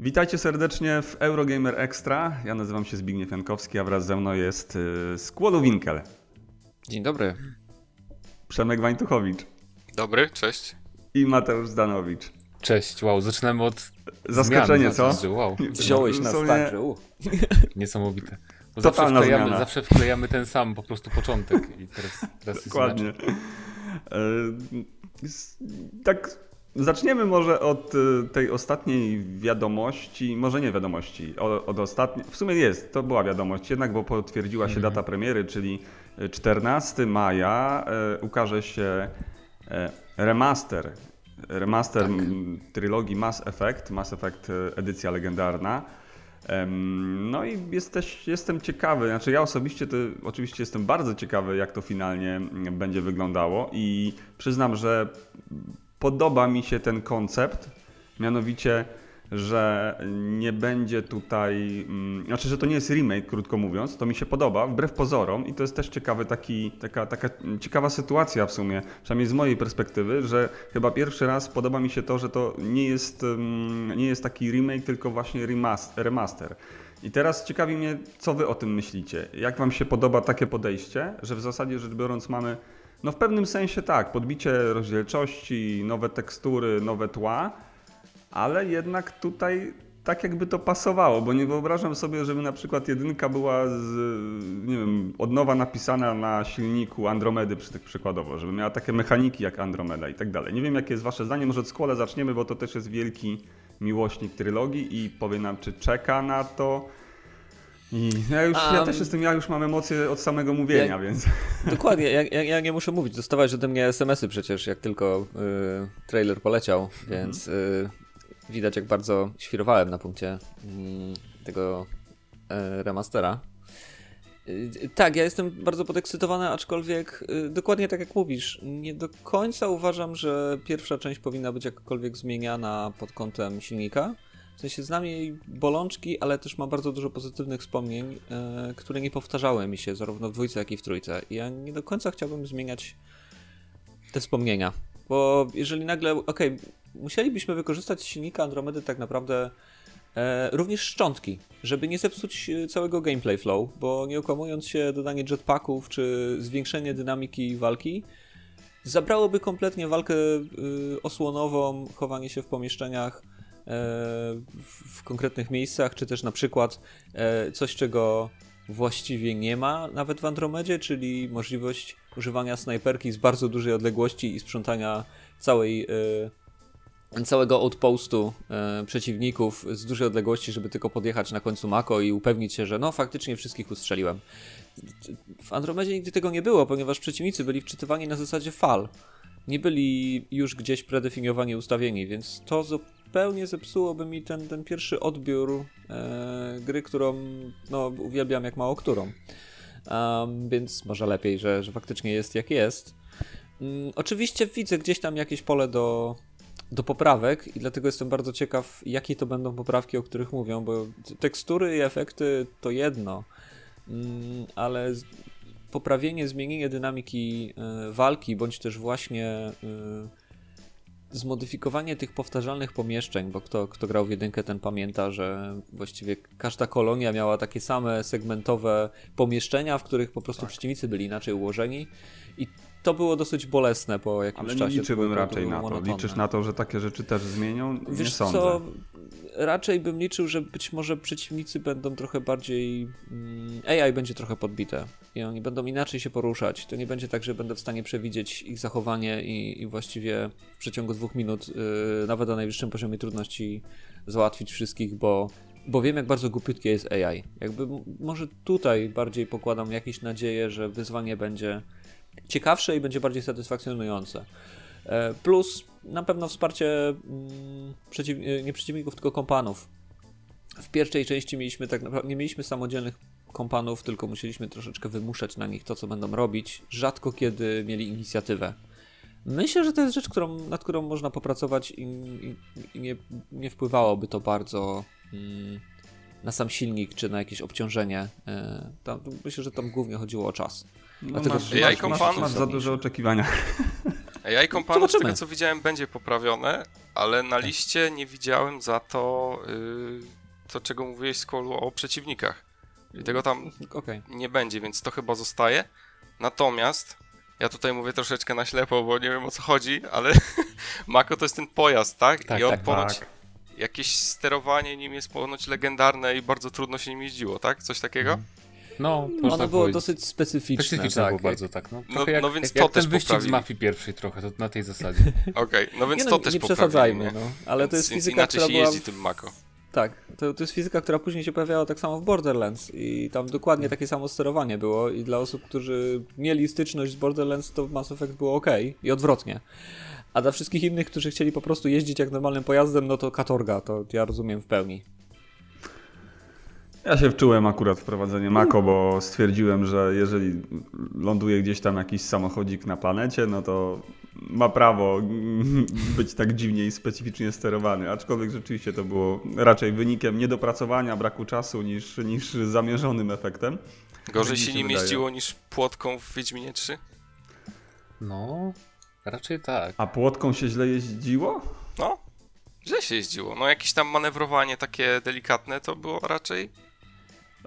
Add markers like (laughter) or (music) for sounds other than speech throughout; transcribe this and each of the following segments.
Witajcie serdecznie w Eurogamer Extra. Ja nazywam się Zbigniew Jankowski, a wraz ze mną jest y, Skłolu Winkel. Dzień dobry. Przemek Wańtuchowicz. Dobry, cześć. I Mateusz Zdanowicz. Cześć, wow, zaczynamy od Zaskoczenie, zmian, co? Wow, (laughs) Wziąłeś nas tak, że (laughs) niesamowite. Bo Totalna zawsze wklejamy, zmiana. zawsze wklejamy ten sam po prostu początek i teraz, teraz jest Dokładnie. s- Tak, zaczniemy może od e, tej ostatniej wiadomości, może nie wiadomości, od ostatniej, w sumie jest, to była wiadomość jednak, bo potwierdziła się data premiery, czyli 14 maja e, ukaże się remaster, remaster m, trylogii Mass Effect, Mass Effect edycja legendarna. No i jesteś, jestem ciekawy, znaczy ja osobiście to oczywiście jestem bardzo ciekawy, jak to finalnie mm, będzie wyglądało i przyznam, że podoba mi się ten koncept, mianowicie, że nie będzie tutaj, mm, znaczy, że to nie jest remake, krótko mówiąc, to mi się podoba, wbrew pozorom i to jest też ciekawy taki, taka, taka ciekawa sytuacja w sumie, przynajmniej z mojej perspektywy, że chyba pierwszy raz podoba mi się to, że to nie jest, mm, nie jest taki remake, tylko właśnie remas- remaster. I teraz ciekawi mnie, co wy o tym myślicie. Jak wam się podoba takie podejście, że w zasadzie rzecz biorąc mamy, no w pewnym sensie tak, podbicie rozdzielczości, nowe tekstury, nowe tła, ale jednak tutaj tak jakby to pasowało, bo nie wyobrażam sobie, żeby na przykład jedynka była z, nie wiem, od nowa napisana na silniku Andromedy przy, przykładowo, żeby miała takie mechaniki jak Andromeda i tak dalej. Nie wiem jakie jest wasze zdanie, może od Skłole zaczniemy, bo to też jest wielki miłośnik trylogii i powie nam czy czeka na to. I ja już, ja Um, też jestem, ja już mam emocje od samego mówienia, ja- więc (laughs) Dokładnie, ja, ja, ja nie muszę mówić. Dostawałeś ode mnie SMS-y przecież, jak tylko y, trailer poleciał, więc y, widać, jak bardzo świrowałem na punkcie y, tego y, remastera. Y, tak, ja jestem bardzo podekscytowany, aczkolwiek y, dokładnie tak jak mówisz, nie do końca uważam, że pierwsza część powinna być jakkolwiek zmieniana pod kątem silnika. W sensie znam jej bolączki, ale też ma bardzo dużo pozytywnych wspomnień, e, które nie powtarzały mi się zarówno w dwójce, jak i w trójce. I ja nie do końca chciałbym zmieniać te wspomnienia. Bo jeżeli nagle, okej, musielibyśmy wykorzystać silnika Andromedy tak naprawdę e, również szczątki, żeby nie zepsuć e, całego gameplay flow, bo nie okłamując się, dodanie jetpacków czy zwiększenie dynamiki walki zabrałoby kompletnie walkę y, osłonową, chowanie się w pomieszczeniach w, w konkretnych miejscach, czy też na przykład e, coś, czego właściwie nie ma nawet w Andromedzie, czyli możliwość używania snajperki z bardzo dużej odległości i sprzątania całej, e, całego outpostu e, przeciwników z dużej odległości, żeby tylko podjechać na końcu Mako i upewnić się, że no faktycznie wszystkich ustrzeliłem. W Andromedzie nigdy tego nie było, ponieważ przeciwnicy byli wczytywani na zasadzie fal. Nie byli już gdzieś predefiniowani, ustawieni, więc to zupełnie zepsułoby mi ten, ten pierwszy odbiór e, gry, którą no, uwielbiam jak mało którą. Um, więc może lepiej, że, że faktycznie jest jak jest. Mm, oczywiście widzę gdzieś tam jakieś pole do, do poprawek i dlatego jestem bardzo ciekaw, jakie to będą poprawki, o których mówią, bo tekstury i efekty to jedno, mm, ale poprawienie, zmienienie dynamiki y, walki, bądź też właśnie y, zmodyfikowanie tych powtarzalnych pomieszczeń, bo kto, kto grał w jedynkę, ten pamięta, że właściwie każda kolonia miała takie same segmentowe pomieszczenia, w których po prostu przeciwnicy byli inaczej ułożeni. I to było dosyć bolesne po jakimś ale czasie. to liczyłbym to raczej było na to. monotonne. Liczysz na to, że takie rzeczy też zmienią? nie Wiesz sądzę. co, raczej bym liczył, że być może przeciwnicy będą trochę bardziej. mm, AI będzie trochę podbite i oni będą inaczej się poruszać. To nie będzie tak, że będę w stanie przewidzieć ich zachowanie i, i właściwie w przeciągu dwóch minut, yy, nawet na najwyższym poziomie trudności, załatwić wszystkich, bo. Bo wiem, jak bardzo głupiutkie jest AI. Jakby może tutaj bardziej pokładam jakieś nadzieję, że wyzwanie będzie ciekawsze i będzie bardziej satysfakcjonujące. E, Plus na pewno wsparcie mm, przeciw, e, nie przeciwników, tylko kompanów. W pierwszej części mieliśmy tak naprawdę, nie mieliśmy samodzielnych kompanów, tylko musieliśmy troszeczkę wymuszać na nich to, co będą robić. Rzadko kiedy mieli inicjatywę. Myślę, że to jest rzecz, którą, nad którą można popracować i, i, i nie, nie wpływałoby to bardzo mm, na sam silnik czy na jakieś obciążenie. Tam, myślę, że tam głównie chodziło o czas. No Dlatego masz, masz, masz, kompanów masz za duże oczekiwania. Ja i Companus, z tego co widziałem, będzie poprawione, ale na liście nie widziałem za to yy, to, czego mówiłeś z kolu o przeciwnikach. I tego tam Okej. nie będzie, więc to chyba zostaje. Natomiast ja tutaj mówię troszeczkę na ślepo, bo nie wiem o co chodzi, ale (laughs) Mako to jest ten pojazd, tak? Tak, I on tak, ponoć tak. jakieś sterowanie nim jest ponoć legendarne i bardzo trudno się nim jeździło, tak? Coś takiego? No, można Ono było powiedzieć. dosyć specyficzne. Specyficzne tak. było bardzo, tak. No, No- trochę jak, no więc jak, to jak też ten wyścig poprawili. z mafii pierwszej trochę, to na tej zasadzie. (laughs) Okej, no więc nie, to no, też nie przesadzajmy, nie? no. Ale to Więc- jest więc fizyka, inaczej która się była jeździ w- tym Mako. Tak, to, to jest fizyka, która później się pojawiała tak samo w Borderlands i tam dokładnie takie samo sterowanie było i dla osób, którzy mieli styczność z Borderlands to Mass Effect było ok i odwrotnie. A dla wszystkich innych, którzy chcieli po prostu jeździć jak normalnym pojazdem, no to katorga, to ja rozumiem w pełni. Ja się wczułem akurat w prowadzenie Mako, bo stwierdziłem, że jeżeli ląduje gdzieś tam jakiś samochodzik na planecie, no to ma prawo (laughs) być tak dziwnie i specyficznie sterowany. Aczkolwiek rzeczywiście to było raczej wynikiem niedopracowania, braku czasu niż, niż zamierzonym efektem. Gorzej mi się się nim wydaje. jeździło niż płotką w Wiedźminie 3? No, raczej tak. A płotką się źle jeździło? No, źle się jeździło. No jakieś tam manewrowanie takie delikatne to było raczej...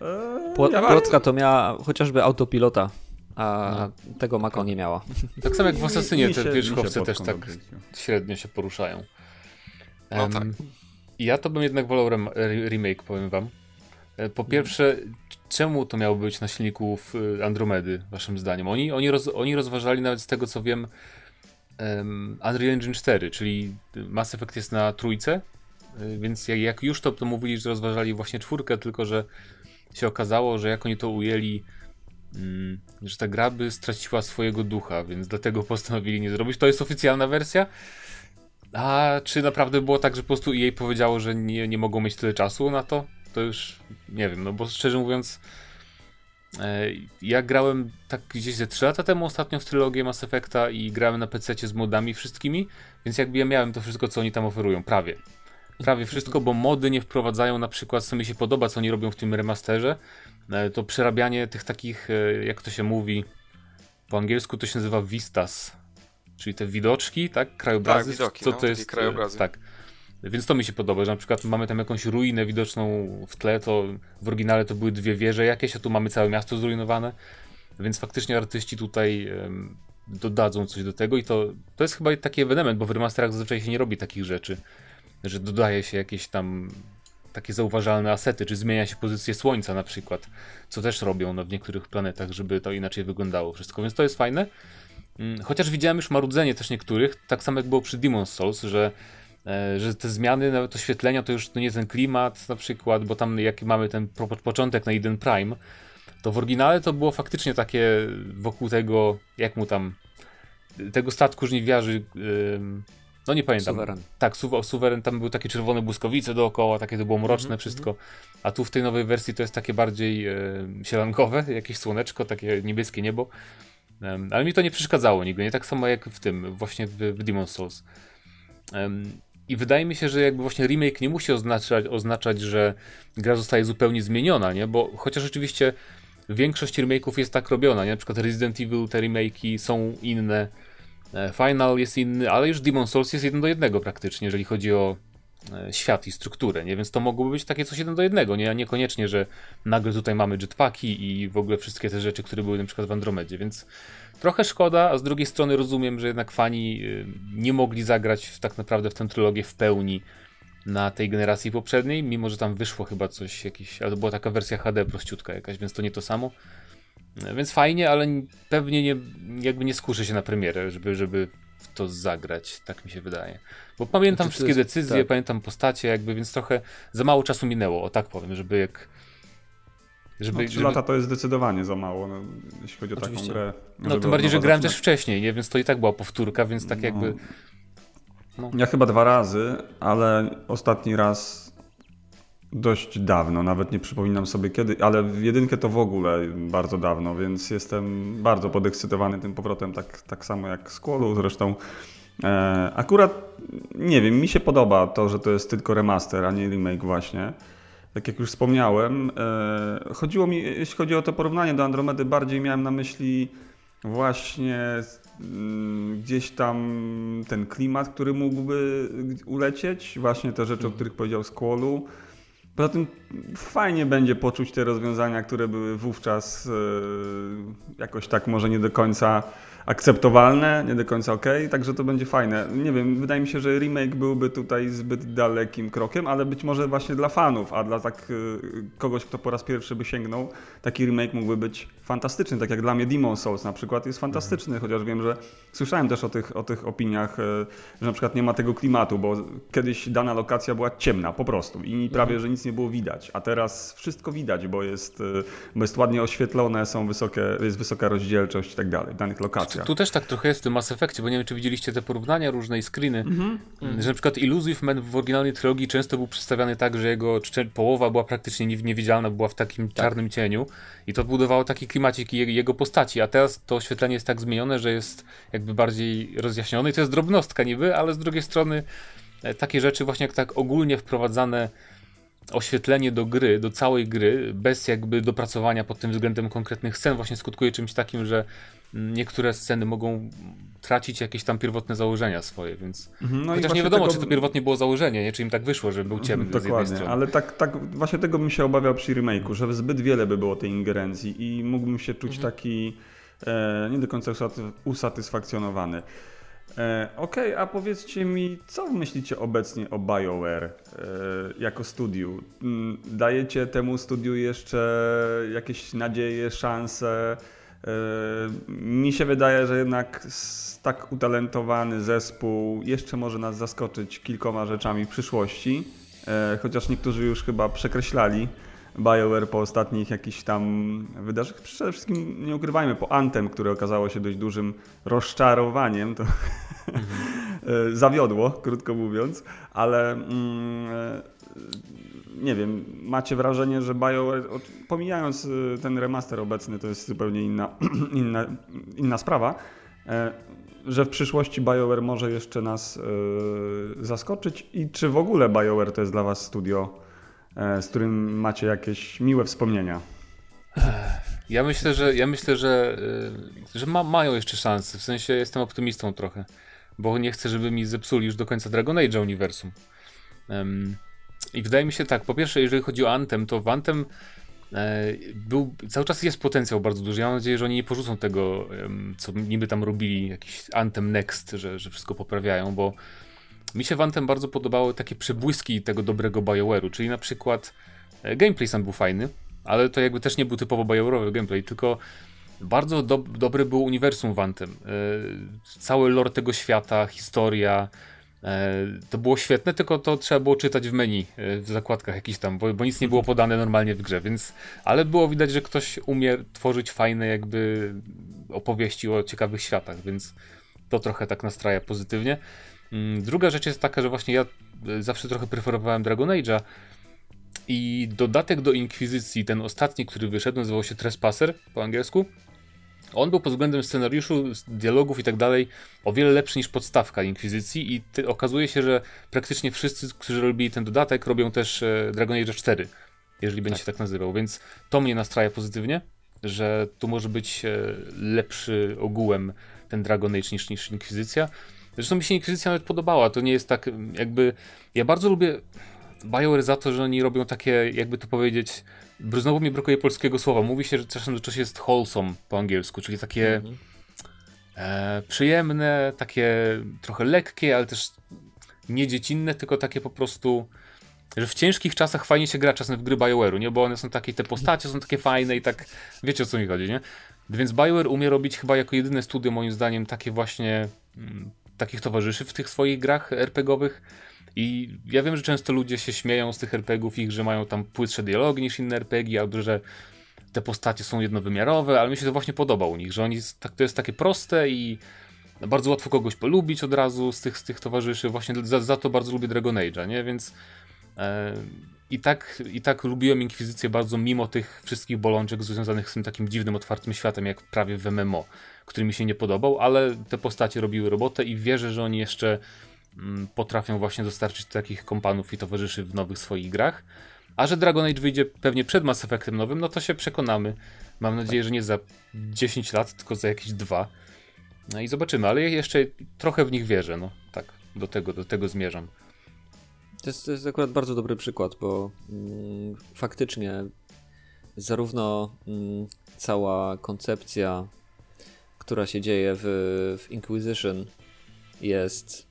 Eee, ja Płotka to miała chociażby autopilota, a No. tego Mako nie miała. Tak samo jak w Asasynie te wierzchowce też tak średnio się poruszają. No Em, tak. Ja to bym jednak wolał rem- re- remake, powiem wam. E, Po pierwsze, czemu to miało być na silniku y, Andromedy, waszym zdaniem? Oni, oni, roz, oni rozważali nawet z tego, co wiem, em, Unreal Engine 4, czyli Mass Effect jest na trójce, y, więc jak, jak już to, to mówili, że rozważali właśnie czwórkę, tylko że się okazało, że jak oni to ujęli, mm, że ta gra by straciła swojego ducha, więc dlatego postanowili nie zrobić. To jest oficjalna wersja. A czy naprawdę było tak, że po prostu jej powiedziało, że nie, nie mogą mieć tyle czasu na to? To już nie wiem, no bo szczerze mówiąc, e, ja grałem tak gdzieś ze 3 lata temu ostatnio w trylogię Mass Effecta i grałem na PC z modami wszystkimi, więc jakby ja miałem to wszystko, co oni tam oferują, prawie. Prawie wszystko, bo mody nie wprowadzają na przykład, co mi się podoba, co oni robią w tym remasterze, e, to przerabianie tych takich, e, jak to się mówi, po angielsku to się nazywa vistas, czyli te widoczki, tak, krajobrazy, Tak, widoki, co no, to jest, e, krajobrazy. tak. Więc to mi się podoba, że na przykład mamy tam jakąś ruinę widoczną w tle, to w oryginale to były dwie wieże jakieś, a tu mamy całe miasto zrujnowane, więc faktycznie artyści tutaj dodadzą coś do tego i to, to jest chyba taki ewenement, bo w remasterach zazwyczaj się nie robi takich rzeczy, że dodaje się jakieś tam takie zauważalne asety, czy zmienia się pozycję słońca na przykład, co też robią no, w niektórych planetach, żeby to inaczej wyglądało wszystko, więc to jest fajne. Mm, Chociaż widziałem już marudzenie też niektórych, tak samo jak było przy Demon's Souls, że, e, że te zmiany, nawet oświetlenia to już to nie ten klimat na przykład, bo tam jak mamy ten po, początek na Eden Prime, to w oryginale to było faktycznie takie wokół tego, jak mu tam, tego statku żniwiarzy, ym, no nie pamiętam. Suweren. Tak, su suweren, tam były takie czerwone błyskowice dookoła, takie to było mroczne Mhm, wszystko, a tu w tej nowej wersji to jest takie bardziej e, sielankowe, jakieś słoneczko, takie niebieskie niebo. Em, ale mi to nie przeszkadzało nigdy, nie tak samo jak w tym, właśnie w, w Demon's Souls. Em, I wydaje mi się, że jakby właśnie remake nie musi oznaczać, oznaczać, że gra zostaje zupełnie zmieniona, nie? Bo chociaż oczywiście większość remake'ów jest tak robiona, nie? Na przykład Resident Evil, te remake'i są inne, e, Final jest inny, ale już Demon's Souls jest jeden do jednego praktycznie, jeżeli chodzi o e, świat i strukturę, nie? Więc to mogłoby być takie coś jeden do jednego, nie? Niekoniecznie, że nagle tutaj mamy jetpacki i w ogóle wszystkie te rzeczy, które były na przykład w Andromedzie, więc trochę szkoda, a z drugiej strony rozumiem, że jednak fani y, nie mogli zagrać w, tak naprawdę w tę trylogię w pełni na tej generacji poprzedniej, mimo że tam wyszło chyba coś jakieś, ale to była taka wersja HD prościutka jakaś, więc to nie to samo. Więc fajnie, ale pewnie nie, jakby nie skuszę się na premierę, żeby, żeby w to zagrać, tak mi się wydaje. Bo pamiętam Znaczy, wszystkie jest- decyzje, tak. pamiętam postacie, jakby, więc trochę za mało czasu minęło, o tak powiem, żeby jak. Żeby, No, trzy żeby, lata to jest zdecydowanie za mało, no, jeśli chodzi o Oczywiście. taką grę. no tym bardziej, że grałem zaczynać. też wcześniej, nie? Więc to i tak była powtórka, więc tak jakby. No. Ja chyba dwa razy, ale ostatni raz dość dawno, nawet nie przypominam sobie kiedy, ale w jedynkę to w ogóle bardzo dawno, więc jestem bardzo podekscytowany tym powrotem, tak, tak samo jak z Qualu zresztą. E, akurat, nie wiem, mi się podoba to, że to jest tylko remaster, a nie remake właśnie. Tak jak już wspomniałem, e, chodziło mi, jeśli chodzi o to porównanie do Andromedy, bardziej miałem na myśli właśnie mm, gdzieś tam ten klimat, który mógłby ulecieć, właśnie te rzeczy, o których powiedział Squallu. Poza tym fajnie będzie poczuć te rozwiązania, które były wówczas e, jakoś tak może nie do końca akceptowalne, nie do końca ok, także to będzie fajne. Nie wiem, wydaje mi się, że remake byłby tutaj zbyt dalekim krokiem, ale być może właśnie dla fanów, a dla tak y, kogoś, kto po raz pierwszy by sięgnął, taki remake mógłby być fantastyczny, tak jak dla mnie Demon Souls na przykład jest fantastyczny, mhm. chociaż wiem, że słyszałem też o tych, o tych opiniach, y, że na przykład nie ma tego klimatu, bo kiedyś dana lokacja była ciemna po prostu i prawie, mhm. że nic nie było widać, a teraz wszystko widać, bo jest, y, bo jest ładnie oświetlone, są wysokie, jest wysoka rozdzielczość i tak dalej w danych lokacjach. Tu też tak trochę jest w tym Mass Effectie, bo nie wiem, czy widzieliście te porównania różne i screeny, mm -hmm. że na przykład Illusive Man w oryginalnej trilogii często był przedstawiany tak, że jego połowa była praktycznie niewidzialna, była w takim tak. czarnym cieniu i to budowało taki klimacik jego postaci, a teraz to oświetlenie jest tak zmienione, że jest jakby bardziej rozjaśnione i to jest drobnostka niby, ale z drugiej strony e, takie rzeczy właśnie jak tak ogólnie wprowadzane oświetlenie do gry, do całej gry, bez jakby dopracowania pod tym względem konkretnych scen, właśnie skutkuje czymś takim, że niektóre sceny mogą tracić jakieś tam pierwotne założenia swoje, więc mhm, no chociaż nie wiadomo, tego... czy to pierwotnie było założenie, nie? czy im tak wyszło, że był ciemny Dokładnie, z jednej strony. ale tak, tak właśnie tego bym się obawiał przy remake'u, że zbyt wiele by było tej ingerencji i mógłbym się czuć mhm. taki e, nie do końca usatysfakcjonowany. E, Okej, okay, a powiedzcie mi, co myślicie obecnie o BioWare e, jako studiu? Mm, dajecie temu studiu jeszcze jakieś nadzieje, szanse? E, mi się wydaje, że jednak tak utalentowany zespół jeszcze może nas zaskoczyć kilkoma rzeczami w przyszłości, e, chociaż niektórzy już chyba przekreślali BioWare po ostatnich jakichś tam wydarzeniach. Przede wszystkim nie ukrywajmy, po Antem, które okazało się dość dużym rozczarowaniem, to (laughs) mhm. (laughs) zawiodło, krótko mówiąc, ale mm, nie wiem, macie wrażenie, że BioWare, pomijając y, ten remaster obecny, to jest zupełnie inna, (clears throat) inna, inna sprawa, e, że w przyszłości BioWare może jeszcze nas e, zaskoczyć i czy w ogóle BioWare to jest dla Was studio, e, z którym macie jakieś miłe wspomnienia? Ja myślę, że, ja myślę, że, że ma, mają jeszcze szanse. W sensie jestem optymistą trochę, bo nie chcę, żeby mi zepsuli już do końca Dragon Age uniwersum. Um, i wydaje mi się tak, po pierwsze, jeżeli chodzi o Anthem, to w Anthem e, był, cały czas jest potencjał bardzo duży. Ja mam nadzieję, że oni nie porzucą tego, co niby tam robili, jakiś Anthem Next, że, że wszystko poprawiają, bo mi się w Anthem bardzo podobały takie przebłyski tego dobrego BioWare'u, czyli na przykład e, gameplay sam był fajny, ale to jakby też nie był typowo BioWare'owy gameplay, tylko bardzo do, dobry był uniwersum w Anthem. E, cały lore tego świata, historia, E, to było świetne, tylko to trzeba było czytać w menu, e, w zakładkach jakiś tam, bo, bo, nic nie było podane normalnie w grze, więc, ale było widać, że ktoś umie tworzyć fajne jakby opowieści o ciekawych światach, więc to trochę tak nastraja pozytywnie. Mm, druga rzecz jest taka, że właśnie ja zawsze trochę preferowałem Dragon Age'a i dodatek do Inkwizycji, ten ostatni, który wyszedł, nazywał się Trespasser po angielsku, on był pod względem scenariuszu, dialogów i tak dalej o wiele lepszy niż podstawka Inkwizycji i ty, okazuje się, że praktycznie wszyscy, którzy robili ten dodatek, robią też e, Dragon Age 4, jeżeli będzie tak. się tak nazywał, więc to mnie nastraja pozytywnie, że tu może być e, lepszy ogółem ten Dragon Age niż, niż Inkwizycja. Zresztą mi się Inkwizycja nawet podobała, to nie jest tak jakby... Ja bardzo lubię BioWare za to, że oni robią takie, jakby to powiedzieć, znowu mi brakuje polskiego słowa. Mówi się, że czasem do czasu jest wholesome po angielsku, czyli takie mhm. e, przyjemne, takie trochę lekkie, ale też nie dziecinne, tylko takie po prostu że w ciężkich czasach fajnie się gra czasem w gry BioWare'u, nie? Bo one są takie, te postacie są takie fajne i tak, wiecie o co mi chodzi, nie? Więc BioWare umie robić chyba jako jedyne studio moim zdaniem takie właśnie, mm, takich towarzyszy w tych swoich grach RPGowych, i ja wiem, że często ludzie się śmieją z tych RPGów ich, że mają tam płytsze dialogi niż inne RPG, albo że te postacie są jednowymiarowe, ale mi się to właśnie podoba u nich, że oni tak, to jest takie proste i bardzo łatwo kogoś polubić od razu z tych, z tych towarzyszy. Właśnie za, za to bardzo lubię Dragon Age'a, nie? Więc e, i, tak, i tak lubiłem Inkwizycję bardzo, mimo tych wszystkich bolączek związanych z tym takim dziwnym, otwartym światem, jak prawie w MMO, który mi się nie podobał, ale te postacie robiły robotę i wierzę, że oni jeszcze potrafią właśnie dostarczyć takich kompanów i towarzyszy w nowych swoich grach. A że Dragon Age wyjdzie pewnie przed Mass Effectem nowym, no to się przekonamy Mam nadzieję, że nie za 10 lat, tylko za jakieś dwa. No i zobaczymy, ale jeszcze trochę w nich wierzę, no tak, do tego, do tego zmierzam. To jest, to jest akurat bardzo dobry przykład, bo mm, faktycznie zarówno mm, cała koncepcja, która się dzieje w, w Inquisition jest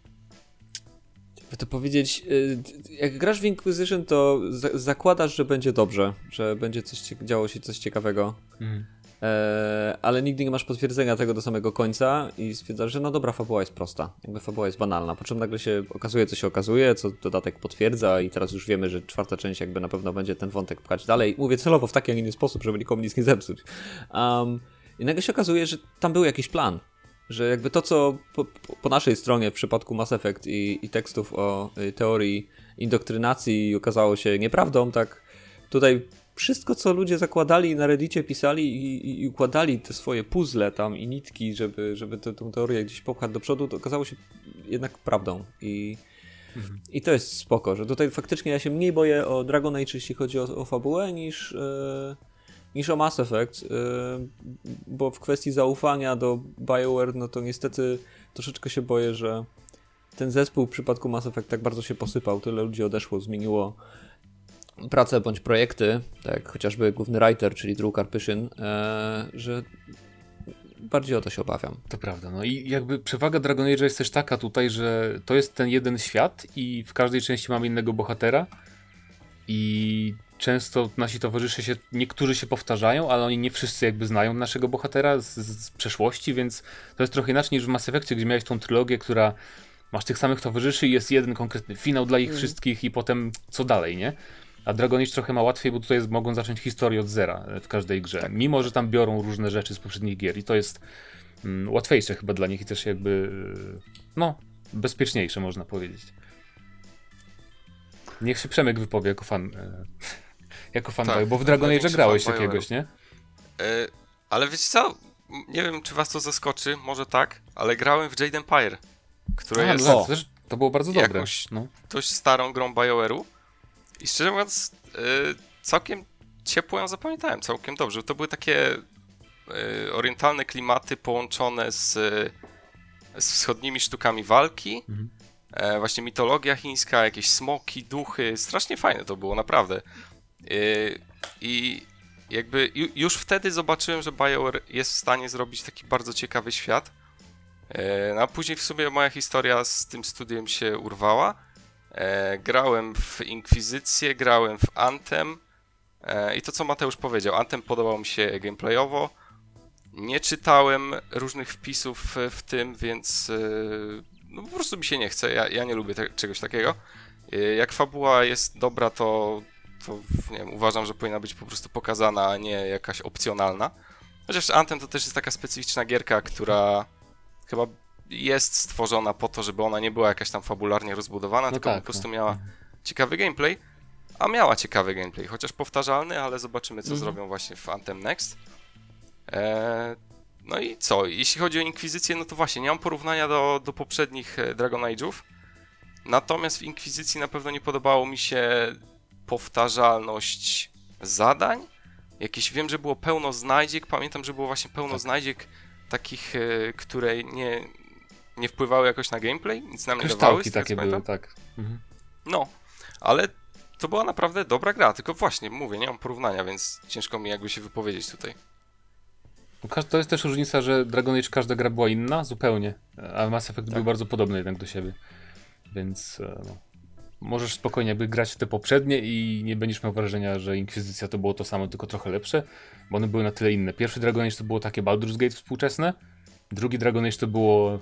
jakby to powiedzieć, y, jak grasz w Inquisition, to za zakładasz, że będzie dobrze, że będzie coś działo się coś ciekawego. Mm. E, ale nigdy nie masz potwierdzenia tego do samego końca i stwierdzasz, że no dobra, fabuła jest prosta, jakby fabuła jest banalna, po czym nagle się okazuje, co się okazuje, co dodatek potwierdza i teraz już wiemy, że czwarta część jakby na pewno będzie ten wątek pchać dalej. Mówię celowo w taki, a inny sposób, żeby nikomu nic nie zepsuć. Um, I nagle się okazuje, że tam był jakiś plan, że jakby to, co po, po, naszej stronie w przypadku Mass Effect i, i tekstów o y, teorii indoktrynacji okazało się nieprawdą, tak tutaj wszystko, co ludzie zakładali na Reddicie, pisali i, i, układali te swoje puzzle tam i nitki, żeby, żeby tę, tę teorię gdzieś popchać do przodu, to okazało się jednak prawdą. I, mhm. i to jest spoko, że tutaj faktycznie ja się mniej boję o Dragon Age, jeśli chodzi o, o fabułę, niż, e, niż o Mass Effect, e, bo w kwestii zaufania do BioWare, no to niestety troszeczkę się boję, że ten zespół w przypadku Mass Effect tak bardzo się posypał, tyle ludzi odeszło, zmieniło prace bądź projekty, tak chociażby główny writer, czyli Drew Karpyszyn, e, że bardziej o to się obawiam. To prawda. No i jakby przewaga Dragon Age jest też taka tutaj, że to jest ten jeden świat i w każdej części mamy innego bohatera i często nasi towarzysze się, niektórzy się powtarzają, ale oni nie wszyscy jakby znają naszego bohatera z, z przeszłości, więc to jest trochę inaczej niż w Mass Effectie, gdzie miałeś tą trylogię, która masz tych samych towarzyszy i jest jeden konkretny finał dla ich mm. wszystkich i potem co dalej, nie? A Dragon Age trochę ma łatwiej, bo tutaj jest, mogą zacząć historię od zera e, w każdej grze. Tak. Mimo, że tam biorą różne rzeczy z poprzednich gier i to jest mm, łatwiejsze chyba dla nich i też jakby e, no, bezpieczniejsze można powiedzieć. Niech się Przemek wypowie jako fan. E, jako fan, tak, bo w Dragon Age grałeś jakiegoś, nie? E, ale wiecie co? Nie wiem, czy was to zaskoczy, może tak, ale grałem w Jade Empire, które A, jest no, to było bardzo dobre. Jakąś no. dość starą grą BioWare'u i szczerze mówiąc, yy, całkiem ciepło ją zapamiętałem, całkiem dobrze. To były takie yy, orientalne klimaty połączone z, z wschodnimi sztukami walki. Mhm. E, właśnie mitologia chińska, jakieś smoki, duchy. Strasznie fajne to było, naprawdę. Yy, I jakby już wtedy zobaczyłem, że BioWare jest w stanie zrobić taki bardzo ciekawy świat. No a później w sumie moja historia z tym studiem się urwała. E, grałem w Inkwizycję, grałem w Anthem i to co Mateusz powiedział, Anthem podobał mi się gameplayowo. Nie czytałem różnych wpisów w tym, więc no, po prostu mi się nie chce. Ja, ja nie lubię te, czegoś takiego. Jak fabuła jest dobra, to, to nie wiem, uważam, że powinna być po prostu pokazana, a nie jakaś opcjonalna. Chociaż Anthem to też jest taka specyficzna gierka, która chyba jest stworzona po to, żeby ona nie była jakaś tam fabularnie rozbudowana, no tylko tak, po prostu no. miała ciekawy gameplay. A miała ciekawy gameplay, chociaż powtarzalny, ale zobaczymy, co mhm. zrobią właśnie w Anthem Next. Eee, no i co? Jeśli chodzi o Inkwizycję, no to właśnie, nie mam porównania do, do poprzednich e, Dragon Age'ów. Natomiast w Inkwizycji na pewno nie podobało mi się powtarzalność zadań. Jakieś wiem, że było pełno znajdziek. Pamiętam, że było właśnie pełno tak. znajdziek takich, e, które nie, nie wpływały jakoś na gameplay, nic nam nie dawały. takie były, tak. Mhm. No, ale to była naprawdę dobra gra, tylko właśnie, mówię, nie mam porównania, więc ciężko mi jakby się wypowiedzieć tutaj. To jest też różnica, że Dragon Age każda gra była inna, zupełnie, a Mass Effect tak. był bardzo podobny jednak do siebie, więc e, no, możesz spokojnie jakby grać w te poprzednie i nie będziesz miał wrażenia, że Inkwizycja to było to samo, tylko trochę lepsze, bo one były na tyle inne. Pierwszy Dragon Age to było takie Baldur's Gate współczesne, drugi Dragon Age to było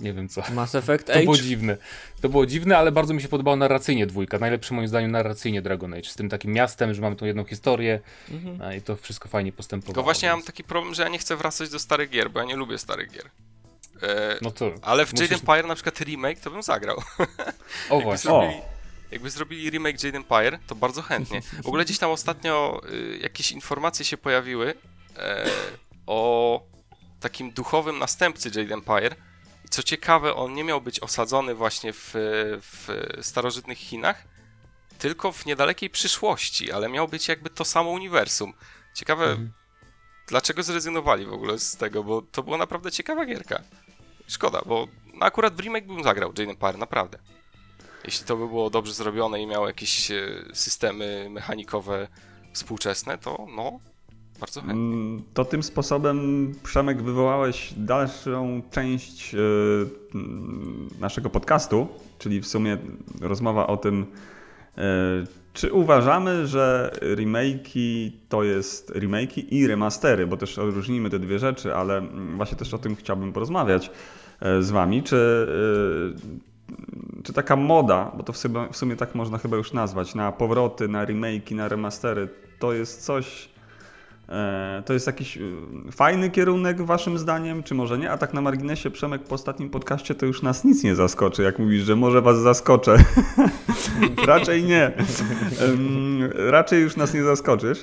nie wiem co. Mass Effect (laughs) To było dziwne. To było dziwne, ale bardzo mi się podobała narracyjnie dwójka. Najlepszy moim zdaniem narracyjnie Dragon Age. Z tym takim miastem, że mamy tą jedną historię mhm. i to wszystko fajnie postępowało. Tylko właśnie więc... mam taki problem, że ja nie chcę wracać do starych gier, bo ja nie lubię starych gier. E, no to ale w musisz... Jade Empire na przykład remake to bym zagrał. O właśnie. Zrobili, jakby zrobili remake Jade Empire, to bardzo chętnie. W ogóle gdzieś tam ostatnio y, jakieś informacje się pojawiły e, o takim duchowym następcy Jade Empire, i co ciekawe, on nie miał być osadzony właśnie w, w starożytnych Chinach, tylko w niedalekiej przyszłości, ale miał być jakby to samo uniwersum. Ciekawe, Mhm. dlaczego zrezygnowali w ogóle z tego, bo to była naprawdę ciekawa gierka. Szkoda, bo akurat w remake bym zagrał Jade Empire, naprawdę. Jeśli to by było dobrze zrobione i miało jakieś e, systemy mechanikowe współczesne, to no, bardzo chętnie. Mm, To tym sposobem, Przemek, wywołałeś dalszą część e, naszego podcastu, czyli w sumie rozmowa o tym, e, czy uważamy, że remake'i to jest remake'i i remastery, bo też odróżnimy te dwie rzeczy, ale właśnie też o tym chciałbym porozmawiać e, z wami. Czy, e, czy taka moda, bo to w sumie, w sumie tak można chyba już nazwać, na powroty, na remake'i, na remastery, to jest coś, E, To jest jakiś fajny kierunek waszym zdaniem, czy może nie? A tak na marginesie, Przemek, po ostatnim podcaście to już nas nic nie zaskoczy, jak mówisz, że może was zaskoczę. (laughs) (laughs) raczej nie. Raczej już nas nie zaskoczysz.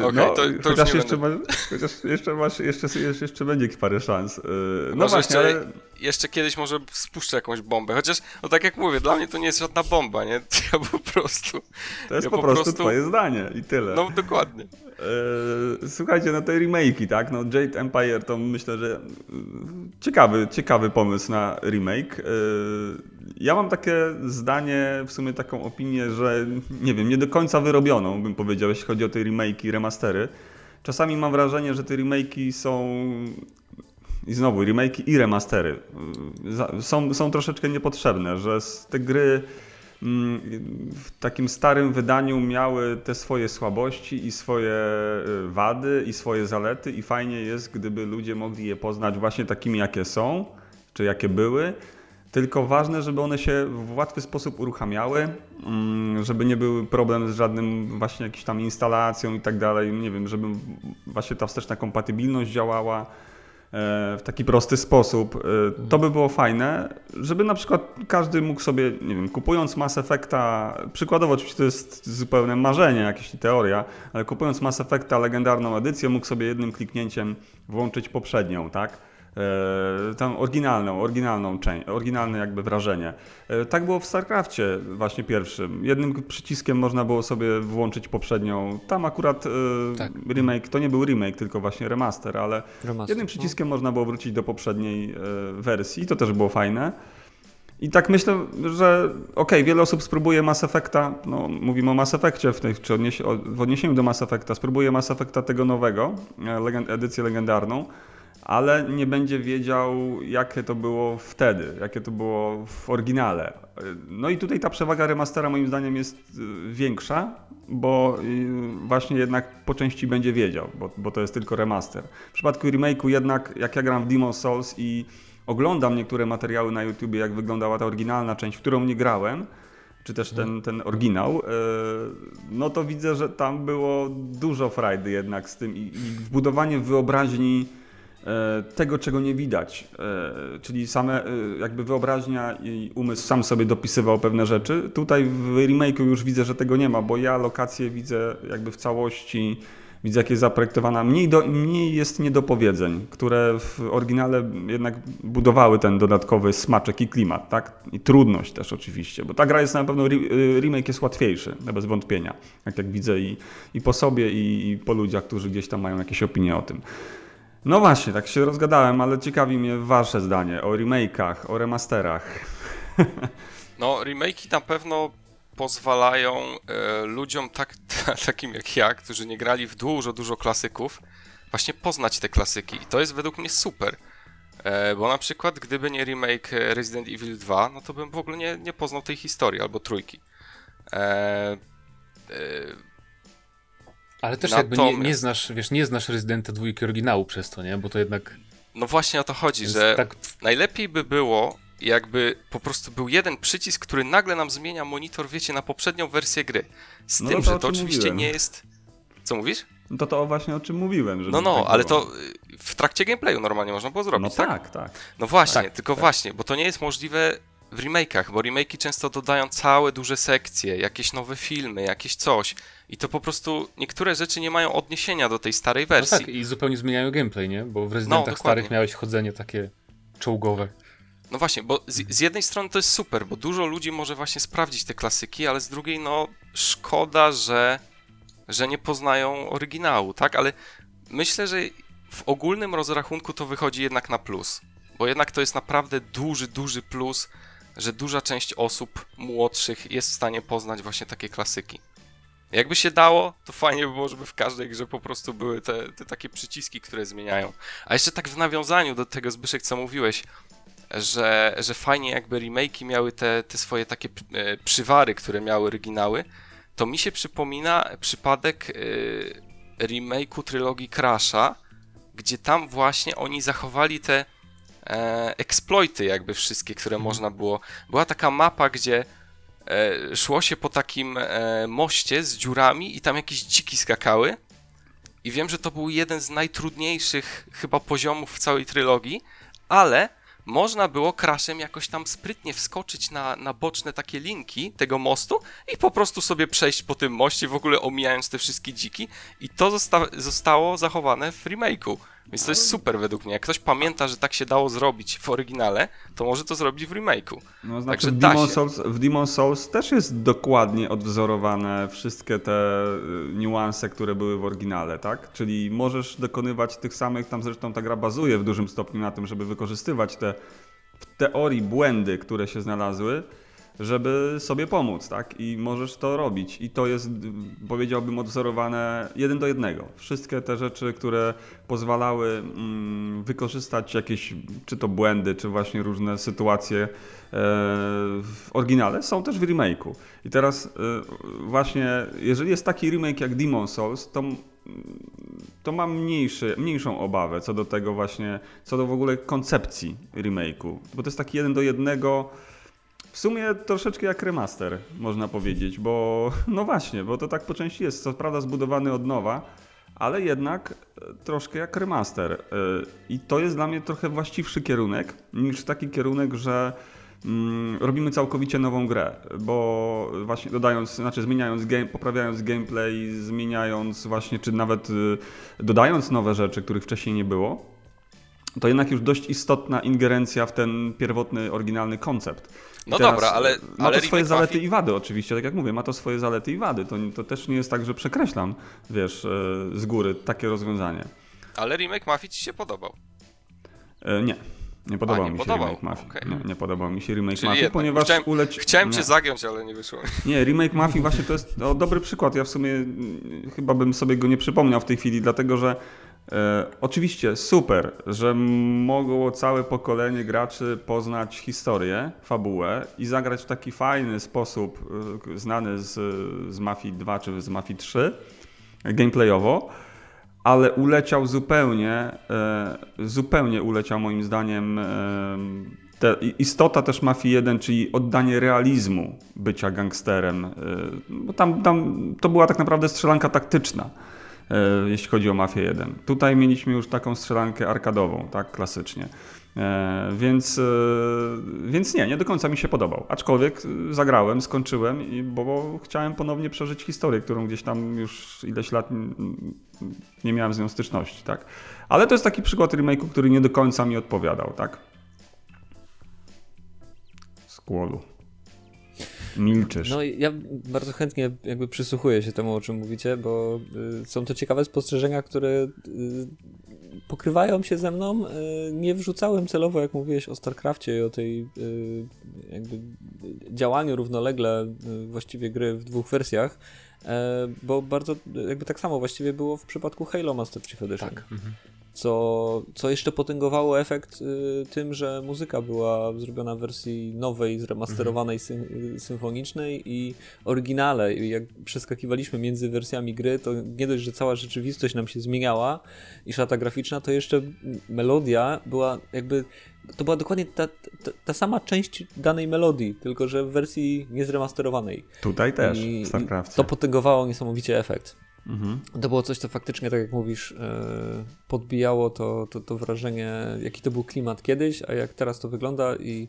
E, Okej, to- to już chociaż, jeszcze masz, chociaż jeszcze masz, jeszcze, jeszcze, będzie parę szans. E, No Może właśnie, jeszcze, ale... jeszcze kiedyś może spuszczę jakąś bombę, chociaż, no tak jak mówię, dla mnie to nie jest żadna bomba, nie? (laughs) Ja po prostu... To jest ja po, po prostu, prostu- twoje zdanie i tyle. No dokładnie. E, Słuchajcie, no te remake'i, tak? No Jade Empire to myślę, że e, ciekawy, ciekawy pomysł na remake. Ja mam takie zdanie, w sumie taką opinię, że nie wiem, nie do końca wyrobioną, bym powiedział, jeśli chodzi o te remake'i, remastery. Czasami mam wrażenie, że te remake'i są i znowu remake'i i remastery y, są, są troszeczkę niepotrzebne, że te gry mm, w takim starym wydaniu miały te swoje słabości i swoje y, wady i swoje zalety i fajnie jest, gdyby ludzie mogli je poznać właśnie takimi, jakie są, czy jakie były. Tylko ważne, żeby one się w łatwy sposób uruchamiały, mm, żeby nie był problem z żadnym właśnie jakąś tam instalacją i tak dalej. Nie wiem, żeby właśnie ta wsteczna kompatybilność działała e, w taki prosty sposób. E, To by było fajne, żeby na przykład każdy mógł sobie, nie wiem, kupując Mass Effecta, przykładowo oczywiście to jest zupełne marzenie, jakaś teoria, ale kupując Mass Effecta legendarną edycję, mógł sobie jednym kliknięciem włączyć poprzednią, tak? E, Tą oryginalną, oryginalną część, oryginalne jakby wrażenie. E, Tak było w StarCrafcie właśnie pierwszym. Jednym przyciskiem można było sobie włączyć poprzednią. Tam akurat e, Tak. remake, to nie był remake, tylko właśnie remaster, ale Remaster, jednym przyciskiem można było wrócić do poprzedniej wersji. To też było fajne. I tak myślę, że okej, wiele osób spróbuje Mass Effecta, no mówimy o Mass Effectie w, tych, czy odniesie, w odniesieniu do Mass Effecta, spróbuje Mass Effecta tego nowego, legend, edycję legendarną, ale nie będzie wiedział, jakie to było wtedy, jakie to było w oryginale. No i tutaj ta przewaga remastera moim zdaniem jest e, większa, bo e, właśnie jednak po części będzie wiedział, bo, bo to jest tylko remaster. W przypadku remake'u jednak, jak ja gram w Demon's Souls i oglądam niektóre materiały na YouTubie, jak wyglądała ta oryginalna część, w którą nie grałem, czy też ten, ten oryginał, e, no to widzę, że tam było dużo frajdy jednak z tym i, i wbudowanie wyobraźni tego, czego nie widać. E, Czyli same e, jakby wyobraźnia i umysł sam sobie dopisywał pewne rzeczy. Tutaj w remake'u już widzę, że tego nie ma, bo ja lokację widzę jakby w całości, widzę jak jest zaprojektowana. Mniej, do, mniej jest niedopowiedzeń, które w oryginale jednak budowały ten dodatkowy smaczek i klimat, tak? I trudność też oczywiście, bo ta gra jest na pewno, re- remake jest łatwiejszy, no bez wątpienia. Jak, jak widzę i, i po sobie i, i po ludziach, którzy gdzieś tam mają jakieś opinie o tym. No właśnie, tak się rozgadałem, ale ciekawi mnie wasze zdanie o remake'ach, o remasterach. (laughs) No, remake'i na pewno pozwalają e, ludziom tak, (laughs) takim jak ja, którzy nie grali w dużo, dużo klasyków, właśnie poznać te klasyki. I to jest według mnie super. E, bo na przykład, gdyby nie remake e, Resident Evil 2, no to bym w ogóle nie, nie poznał tej historii, albo trójki. E, e, Ale też jakby nie, Natomiast- nie znasz, wiesz, nie znasz Rezydenta dwójki oryginału przez to, nie? Bo to jednak no właśnie o to chodzi, że tak... najlepiej by było, jakby po prostu był jeden przycisk, który nagle nam zmienia monitor, wiecie, na poprzednią wersję gry. Z No tym, to że to oczywiście mówiłem. nie jest... Co mówisz? No to to właśnie o czym mówiłem. Żeby No, no, tak ale było. to y, w trakcie gameplayu normalnie można było No zrobić, tak? tak, tak. No właśnie, Tak, tylko właśnie, bo to nie jest możliwe w remake'ach, bo remake'i często dodają całe duże sekcje, jakieś nowe filmy, jakieś coś i to po prostu niektóre rzeczy nie mają odniesienia do tej starej No wersji. tak, i zupełnie zmieniają gameplay, nie? Bo w Rezydentach dokładnie. starych miałeś chodzenie takie czołgowe. No właśnie, bo z, z jednej strony to jest super, bo dużo ludzi może właśnie sprawdzić te klasyki, ale z drugiej, no szkoda, że że nie poznają oryginału, tak? Ale myślę, że w ogólnym rozrachunku to wychodzi jednak na plus. Bo jednak to jest naprawdę duży, duży plus, że duża część osób młodszych jest w stanie poznać właśnie takie klasyki. Jakby się dało, to fajnie by było, żeby w każdej grze po prostu były te, te takie przyciski, które zmieniają. A jeszcze tak w nawiązaniu do tego, Zbyszek, co mówiłeś, że, że fajnie jakby remake'i miały te, te swoje takie e, przywary, które miały oryginały, to mi się przypomina przypadek e, remake'u trylogii Crasha, gdzie tam właśnie oni zachowali te e, exploity jakby wszystkie, które Mhm. można było. Była taka mapa, gdzie e, szło się po takim e, moście z dziurami i tam jakieś dziki skakały. I wiem, że to był jeden z najtrudniejszych chyba poziomów w całej trylogii, ale można było crashem jakoś tam sprytnie wskoczyć na, na boczne takie linki tego mostu i po prostu sobie przejść po tym moście, w ogóle omijając te wszystkie dziki. I to zosta zostało zachowane w remake'u. Więc to jest super według mnie. Jak ktoś pamięta, że tak się dało zrobić w oryginale, to może to zrobić w remake'u. No, znaczy Także w Demon. Souls, w Demon Souls też jest dokładnie odwzorowane wszystkie te y, niuanse, które były w oryginale, tak? Czyli możesz dokonywać tych samych, tam zresztą ta gra bazuje w dużym stopniu na tym, żeby wykorzystywać te w teorii błędy, które się znalazły, żeby sobie pomóc, tak? I możesz to robić. I to jest, powiedziałbym, odwzorowane jeden do jednego. Wszystkie te rzeczy, które pozwalały mm, wykorzystać jakieś, czy to błędy, czy właśnie różne sytuacje e, w oryginale, są też w remake'u. I teraz e, właśnie, jeżeli jest taki remake jak Demon Souls, to to mam mniejszy, mniejszą obawę co do tego właśnie, co do w ogóle koncepcji remake'u, bo to jest taki jeden do jednego, w sumie troszeczkę jak remaster, można powiedzieć, bo (laughs) no właśnie, bo to tak po części jest, co prawda zbudowany od nowa, ale jednak e, troszkę jak remaster. E, I to jest dla mnie trochę właściwszy kierunek niż taki kierunek, że mm, robimy całkowicie nową grę, bo właśnie dodając, znaczy zmieniając game, poprawiając gameplay, zmieniając właśnie, czy nawet y, dodając nowe rzeczy, których wcześniej nie było, to jednak już dość istotna ingerencja w ten pierwotny, oryginalny koncept. I No dobra, ale- y, Ma ale to swoje zalety Mafii- i wady oczywiście, tak jak mówię, ma to swoje zalety i wady. To, to też nie jest tak, że przekreślam, wiesz, y, z góry takie rozwiązanie. Ale remake Mafii ci się podobał. E, Nie. Nie podobał nie mi się podobał, remake Mafii. okej. Nie, nie podobał mi się remake Czyli Mafii, jednak. ponieważ Chciałem- uleci... Chciałem nie. cię zagiąć, ale nie wyszło. (laughs) Nie, remake Mafii właśnie to jest no, dobry przykład. Ja w sumie mm, chyba bym sobie go nie przypomniał w tej chwili, dlatego że e, oczywiście super, że mogło całe pokolenie graczy poznać historię, fabułę i zagrać w taki fajny sposób, e, znany z, z Mafii 2 czy z Mafii 3, gameplayowo, ale uleciał zupełnie, e, zupełnie uleciał moim zdaniem te, istota też Mafii 1, czyli oddanie realizmu bycia gangsterem, bo tam, tam to była tak naprawdę strzelanka taktyczna, jeśli chodzi o Mafię 1. Tutaj mieliśmy już taką strzelankę arkadową, tak klasycznie. E, Więc, e, więc nie, nie do końca mi się podobał. Aczkolwiek e, zagrałem, skończyłem, bo chciałem ponownie przeżyć historię, którą gdzieś tam już ileś lat nie miałem z nią styczności, tak. Ale to jest taki przykład remake'u, który nie do końca mi odpowiadał, tak. Skłolu. Milczysz. No ja bardzo chętnie jakby przysłuchuję się temu, o czym mówicie, bo y, są to ciekawe spostrzeżenia, które y, pokrywają się ze mną. Y, nie wrzucałem celowo, jak mówiłeś o StarCrafcie i o tej jakby działaniu równolegle właściwie gry w dwóch wersjach, e, bo bardzo jakby tak samo właściwie było w przypadku Halo Master Chief Edition. Tak. Mhm. Co, co jeszcze potęgowało efekt y, tym, że muzyka była zrobiona w wersji nowej, zremasterowanej, sym, y, symfonicznej i oryginale. I jak przeskakiwaliśmy między wersjami gry, to nie dość, że cała rzeczywistość nam się zmieniała i szata graficzna, to jeszcze melodia była jakby. To była dokładnie ta, ta, ta sama część danej melodii, tylko że w wersji niezremasterowanej. Tutaj też, I, w StarCraftie. to potęgowało niesamowicie efekt. Mhm. To było coś, co faktycznie, tak jak mówisz, e, podbijało to, to, to wrażenie, jaki to był klimat kiedyś, a jak teraz to wygląda i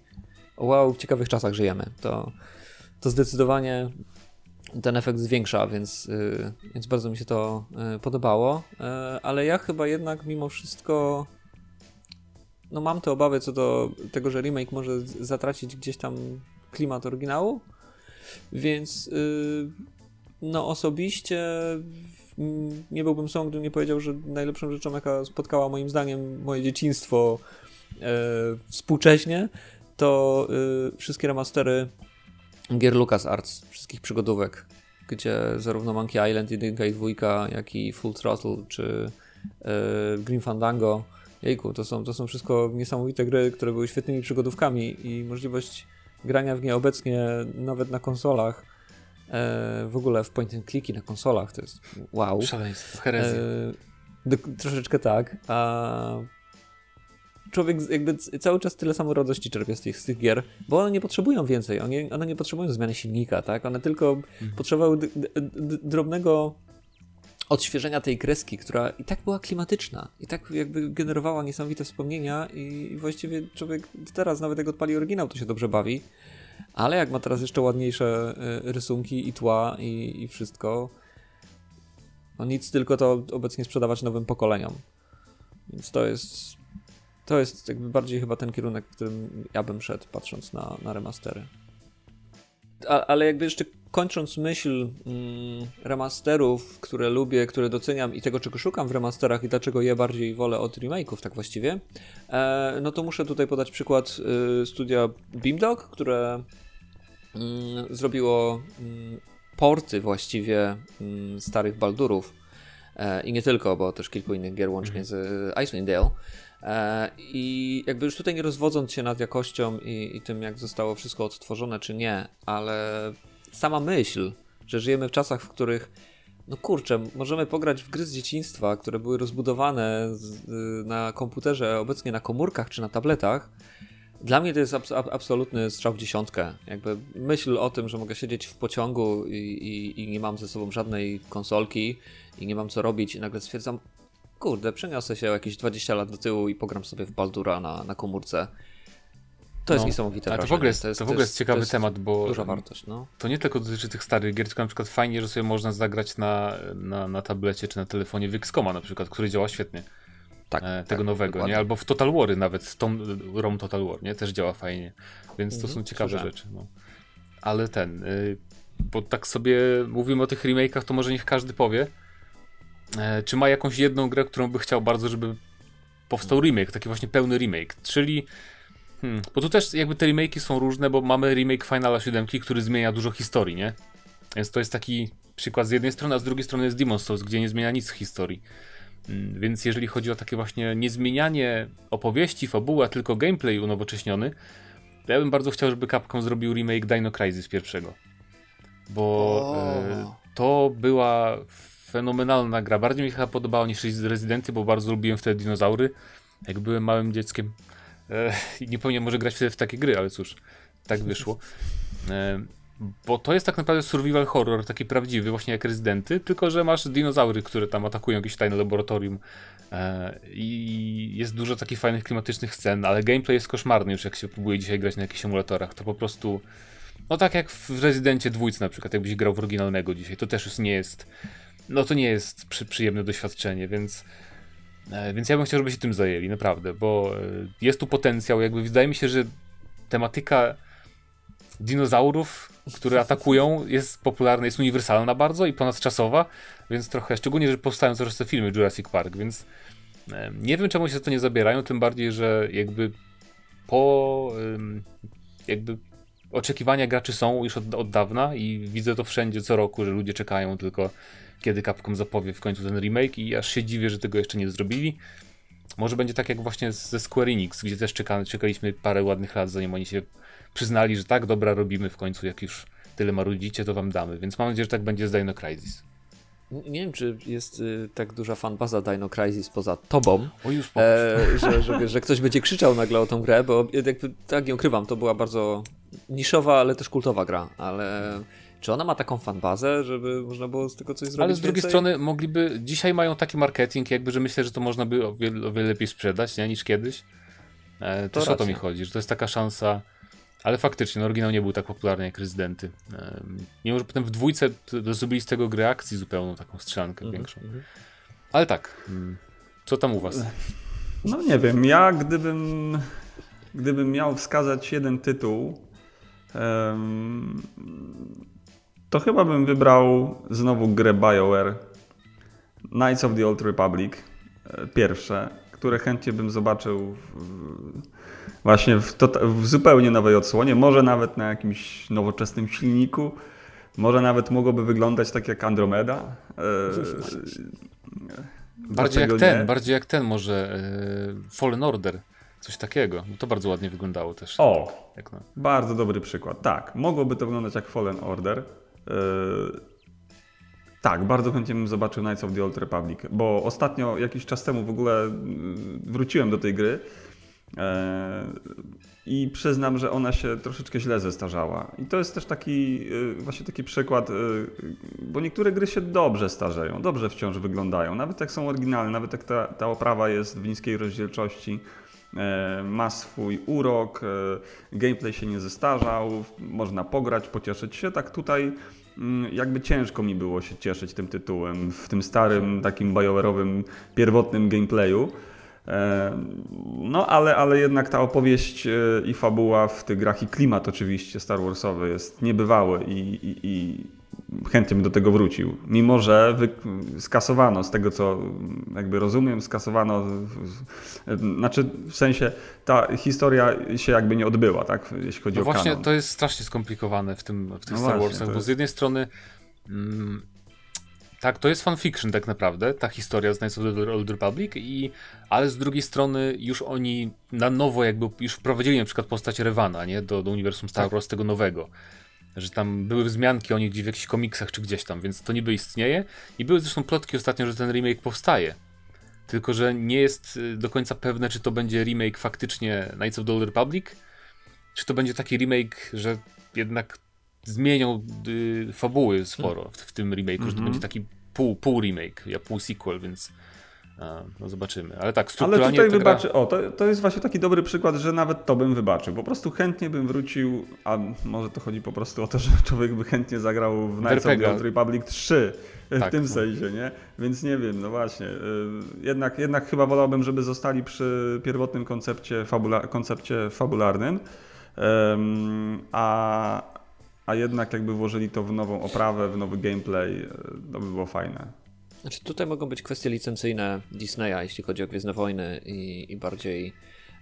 wow, w ciekawych czasach żyjemy. To, to zdecydowanie ten efekt zwiększa, więc, y, więc bardzo mi się to y, podobało. E, Ale ja chyba jednak mimo wszystko no mam te obawy co do tego, że remake może zatracić gdzieś tam klimat oryginału, więc y, no osobiście nie byłbym sobą, gdybym nie powiedział, że najlepszą rzeczą, jaka spotkała moim zdaniem moje dzieciństwo e, współcześnie, to e, wszystkie remastery gier LucasArts, wszystkich przygodówek, gdzie zarówno Monkey Island 1 i 2, jak i Full Throttle, czy e, Green Fandango, jejku, to są, to są wszystko niesamowite gry, które były świetnymi przygodówkami i możliwość grania w nie obecnie nawet na konsolach, w ogóle w point and clicki na konsolach, to jest wow. Szaleństwo, herezja. E, troszeczkę tak, a człowiek jakby cały czas tyle samo radości czerpie z tych, z tych gier, bo one nie potrzebują więcej, one, one nie potrzebują zmiany silnika, tak? One tylko mhm. potrzebowały drobnego odświeżenia tej kreski, która i tak była klimatyczna, i tak jakby generowała niesamowite wspomnienia i, właściwie człowiek teraz nawet jak odpali oryginał, to się dobrze bawi, ale jak ma teraz jeszcze ładniejsze e, rysunki i tła i, i wszystko, no nic, tylko to obecnie sprzedawać nowym pokoleniom. Więc to jest to jest jakby bardziej chyba ten kierunek, w którym ja bym szedł, patrząc na, na remastery. A, ale jakby jeszcze kończąc myśl mm, remasterów, które lubię, które doceniam i tego, czego szukam w remasterach i dlaczego je bardziej wolę od remake'ów, tak właściwie, e, no to muszę tutaj podać przykład y, studia Beamdog, które mm, zrobiło mm, porty właściwie mm, starych Baldurów e, i nie tylko, bo też kilku innych gier łącznie mhm. z Icewind Dale. E, I jakby już tutaj nie rozwodząc się nad jakością i, i, tym, jak zostało wszystko odtworzone, czy nie, ale sama myśl, że żyjemy w czasach, w których, no kurczę, możemy pograć w gry z dzieciństwa, które były rozbudowane z, na komputerze, obecnie na komórkach czy na tabletach. Dla mnie to jest abs absolutny strzał w dziesiątkę. Jakby myśl o tym, że mogę siedzieć w pociągu i, i, i nie mam ze sobą żadnej konsolki i nie mam co robić i nagle stwierdzam, kurde, przeniosę się jakieś 20 lat do tyłu i pogram sobie w Baldura na, na komórce. To jest no, niesamowite. Ale to w ogóle jest, to jest, to w ogóle jest ciekawy jest temat, bo. Duża wartość, no. To nie tylko dotyczy tych starych gier, tylko na przykład fajnie, że sobie można zagrać na, na, na tablecie czy na telefonie w XCOMa na przykład, który działa świetnie. Tak. E, tego tak, nowego, dokładnie. nie? Albo w Total Wary nawet, Tom, ROM Total War, nie? Też działa fajnie. Więc to mhm, są ciekawe słyszałem. rzeczy. No. Ale ten. Y, bo tak sobie mówimy o tych remake'ach, to może niech każdy powie E, czy ma jakąś jedną grę, którą by chciał bardzo, żeby powstał remake, taki właśnie pełny remake, czyli hmm, bo tu też jakby te remake'i są różne, bo mamy remake Finala 7, który zmienia dużo historii, nie? Więc to jest taki przykład z jednej strony, a z drugiej strony jest Demon's Souls, gdzie nie zmienia nic w historii. Hmm, więc jeżeli chodzi o takie właśnie niezmienianie opowieści, fabuły, a tylko gameplay unowocześniony, to ja bym bardzo chciał, żeby Capcom zrobił remake Dino Crisis pierwszego. Bo e, to była fenomenalna gra. Bardziej mi chyba podobała niż Rezydenty, bo bardzo lubiłem wtedy dinozaury, jak byłem małym dzieckiem. E, I nie powinien może grać wtedy w takie gry, ale cóż, tak wyszło. E, bo to jest tak naprawdę survival horror, taki prawdziwy, właśnie jak Rezydenty, tylko że masz dinozaury, które tam atakują jakieś tajne laboratorium. E, I jest dużo takich fajnych klimatycznych scen, ale gameplay jest koszmarny już jak się próbuje dzisiaj grać na jakichś emulatorach. To po prostu. No tak jak w Rezydencie dwójce na przykład, jakbyś grał w oryginalnego dzisiaj, to też już nie jest no to nie jest przy, przyjemne doświadczenie, więc, więc ja bym chciał, żeby się tym zajęli, naprawdę, bo e, jest tu potencjał, jakby wydaje mi się, że tematyka dinozaurów, które atakują, jest popularna, jest uniwersalna bardzo i ponadczasowa, więc trochę, szczególnie, że powstają coraz te filmy Jurassic Park, więc e, nie wiem, czemu się to nie zabierają, tym bardziej, że jakby po jakby oczekiwania graczy są już od, od dawna i widzę to wszędzie co roku, że ludzie czekają tylko kiedy Capcom zapowie w końcu ten remake i aż się dziwię, że tego jeszcze nie zrobili. Może będzie tak jak właśnie ze Square Enix, gdzie też czeka, czekaliśmy parę ładnych lat, zanim oni się przyznali, że tak, dobra, robimy w końcu, jak już tyle marudzicie, to wam damy. Więc mam nadzieję, że tak będzie z Dino Crisis. Nie wiem, czy jest y, tak duża fanbaza Dino Crisis poza tobą, o, już e, (laughs) że, że, że, ktoś będzie krzyczał nagle o tą grę, bo jakby, tak nie ukrywam, to była bardzo niszowa, ale też kultowa gra, ale czy ona ma taką fanbazę, żeby można było z tego coś zrobić? Ale z drugiej więcej? strony mogliby. Dzisiaj mają taki marketing, jakby, że myślę, że to można by o wiele, o wiele lepiej sprzedać nie, niż kiedyś. E, też o to mi chodzi, że to jest taka szansa. Ale faktycznie, no, oryginał nie był tak popularny jak Rezydenty. E, mimo, że potem w dwójce zrobili z tego gry akcji zupełną, taką strzelankę mm -hmm. większą. Mhm. Ale tak, mm, co tam u was? No nie wiem, ja gdybym, gdybym miał wskazać jeden tytuł, um, to chyba bym wybrał znowu grę BioWare Knights of the Old Republic, e, pierwsze, które chętnie bym zobaczył w, właśnie w, to, w zupełnie nowej odsłonie, może nawet na jakimś nowoczesnym silniku, może nawet mogłoby wyglądać tak jak Andromeda. bardziej jak ten, nie? bardziej jak ten może Fallen Order. Coś takiego. To bardzo ładnie wyglądało też. O, no. bardzo dobry przykład. Tak, mogłoby to wyglądać jak Fallen Order. Yy, tak, bardzo chętnie bym zobaczył Knights of the Old Republic, bo ostatnio, jakiś czas temu w ogóle yy, wróciłem do tej gry yy, i przyznam, że ona się troszeczkę źle zestarzała. I to jest też taki właśnie taki przykład, bo niektóre gry się dobrze starzeją, dobrze wciąż wyglądają, nawet jak są oryginalne, nawet jak ta, ta oprawa jest w niskiej rozdzielczości, E, ma swój urok, e, gameplay się nie zestarzał, można pograć, pocieszyć się. Tak tutaj mm, jakby ciężko mi było się cieszyć tym tytułem w tym starym, takim BioWare'owym, pierwotnym gameplayu. E, no, ale, ale jednak ta opowieść i fabuła w tych grach i klimat oczywiście Star Warsowy jest niebywały i, i, i chętnie bym do tego wrócił. Mimo, że skasowano, z tego co jakby rozumiem, skasowano, znaczy w sensie ta historia się jakby nie odbyła, tak, jeśli chodzi no o właśnie kanon. to jest strasznie skomplikowane w, tym, w tych no Star Warsach, bo z jednej strony mm, tak, to jest fanfiction tak naprawdę, ta historia z Knights of the Old Republic, i, ale z drugiej strony już oni na nowo jakby już wprowadzili na przykład postać Revana, nie, do, do uniwersum Star tak. Wars tego nowego że tam były wzmianki o nich w jakichś komiksach czy gdzieś tam, więc to niby istnieje. I były zresztą plotki ostatnio, że ten remake powstaje. Tylko, że nie jest y, do końca pewne, czy to będzie remake faktycznie Knights of the Old Republic, czy to będzie taki remake, że jednak zmienią y, fabuły sporo w, w, tym remake'u, mm -hmm. że to mhm. będzie taki pół, pół remake, ja pół sequel, więc no zobaczymy. Ale tak, strukturalnie Ale tutaj wybaczy, gra... o, to, to jest właśnie taki dobry przykład, że nawet to bym wybaczył. Po prostu chętnie bym wrócił, a może to chodzi po prostu o to, że (laughs) człowiek by chętnie zagrał w Knights of the Old Republic 3 w tak, tym no. sensie, nie? Więc nie wiem, no właśnie. Y, jednak, jednak chyba wolałbym, żeby zostali przy pierwotnym koncepcie, fabula koncepcie fabularnym, um, a, a jednak jakby włożyli to w nową oprawę, w nowy gameplay, y, to by było fajne. Znaczy tutaj mogą być kwestie licencyjne Disneya, jeśli chodzi o Gwiezdne Wojny i, i bardziej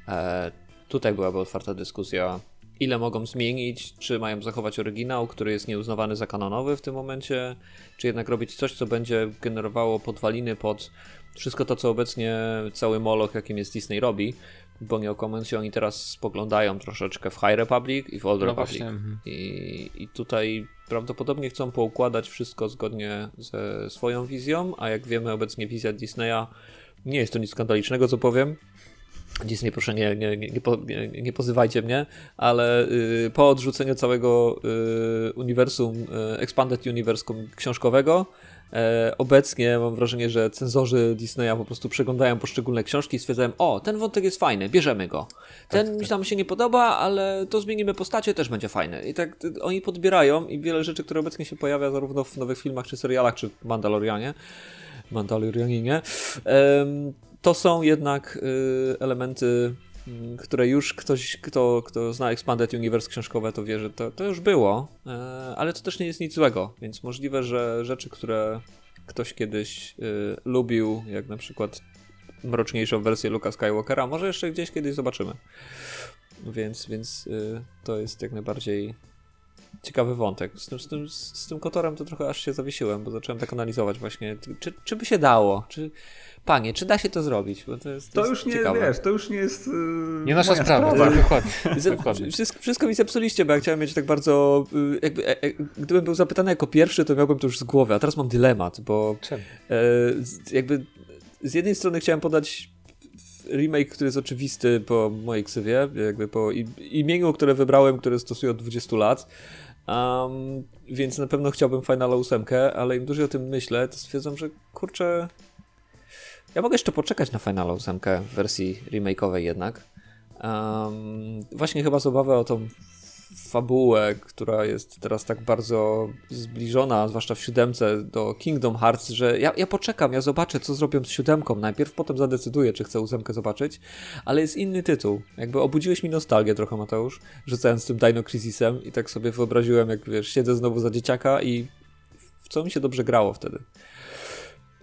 e, tutaj byłaby otwarta dyskusja, ile mogą zmienić, czy mają zachować oryginał, który jest nieuznawany za kanonowy w tym momencie, czy jednak robić coś, co będzie generowało podwaliny pod wszystko to, co obecnie cały moloch, jakim jest Disney robi, bo nie się, oni teraz spoglądają troszeczkę w High Republic i w Old no Republic. Mhm. I, I tutaj prawdopodobnie chcą poukładać wszystko zgodnie ze swoją wizją, a jak wiemy obecnie wizja Disneya nie jest to nic skandalicznego, co powiem. Disney, proszę nie, nie, nie, nie, nie pozywajcie mnie, ale y, po odrzuceniu całego y, uniwersum, y, Expanded Universe książkowego, E, obecnie mam wrażenie, że cenzorzy Disneya po prostu przeglądają poszczególne książki i stwierdzają, o, ten wątek jest fajny, bierzemy go. Ten tak, mi tam się nie podoba, ale to zmienimy postacie, też będzie fajny. I tak oni podbierają i wiele rzeczy, które obecnie się pojawia zarówno w nowych filmach, czy serialach, czy Mandalorianie, Mandalorianinie, to są jednak y, elementy które już ktoś, kto, kto zna Expanded Universe książkowe, to wie, że to, to już było, e, ale to też nie jest nic złego, więc możliwe, że rzeczy, które ktoś kiedyś y, lubił, jak na przykład mroczniejszą wersję Luka Skywalkera, może jeszcze gdzieś kiedyś zobaczymy. Więc, więc y, to jest jak najbardziej ciekawy wątek. Z tym, z, tym, z tym Kotorem to trochę aż się zawiesiłem, bo zacząłem tak analizować właśnie, czy, czy by się dało, czy Panie, czy da się to zrobić? Bo to jest, to, to już nie, ciekawe. wiesz, to już nie jest yy, Nie nasza sprawa, sprawa. dokładnie. (laughs) dokładnie. Wszystko, wszystko mi zepsuliście, bo ja chciałem mieć tak bardzo, y, jakby, e, e, gdybym był zapytany jako pierwszy, to miałbym to już z głowy, a teraz mam dylemat, bo e, jakby z jednej strony chciałem podać remake, który jest oczywisty po mojej ksywie, jakby po imieniu, które wybrałem, które stosuję od 20 lat, um, więc na pewno chciałbym Final 8, ale im dłużej o tym myślę, to stwierdzam, że kurczę, ja mogę jeszcze poczekać na Final 8 w wersji remake'owej jednak. Um, właśnie chyba z obawy o tą fabułę, która jest teraz tak bardzo zbliżona, zwłaszcza w siódemce, do Kingdom Hearts, że ja, ja poczekam, ja zobaczę, co zrobią z siódemką najpierw, potem zadecyduję, czy chcę ósemkę zobaczyć, ale jest inny tytuł. Jakby obudziłeś mi nostalgię trochę, Mateusz, rzucając tym Dino Crisisem i tak sobie wyobraziłem, jak wiesz, siedzę znowu za dzieciaka i w co mi się dobrze grało wtedy.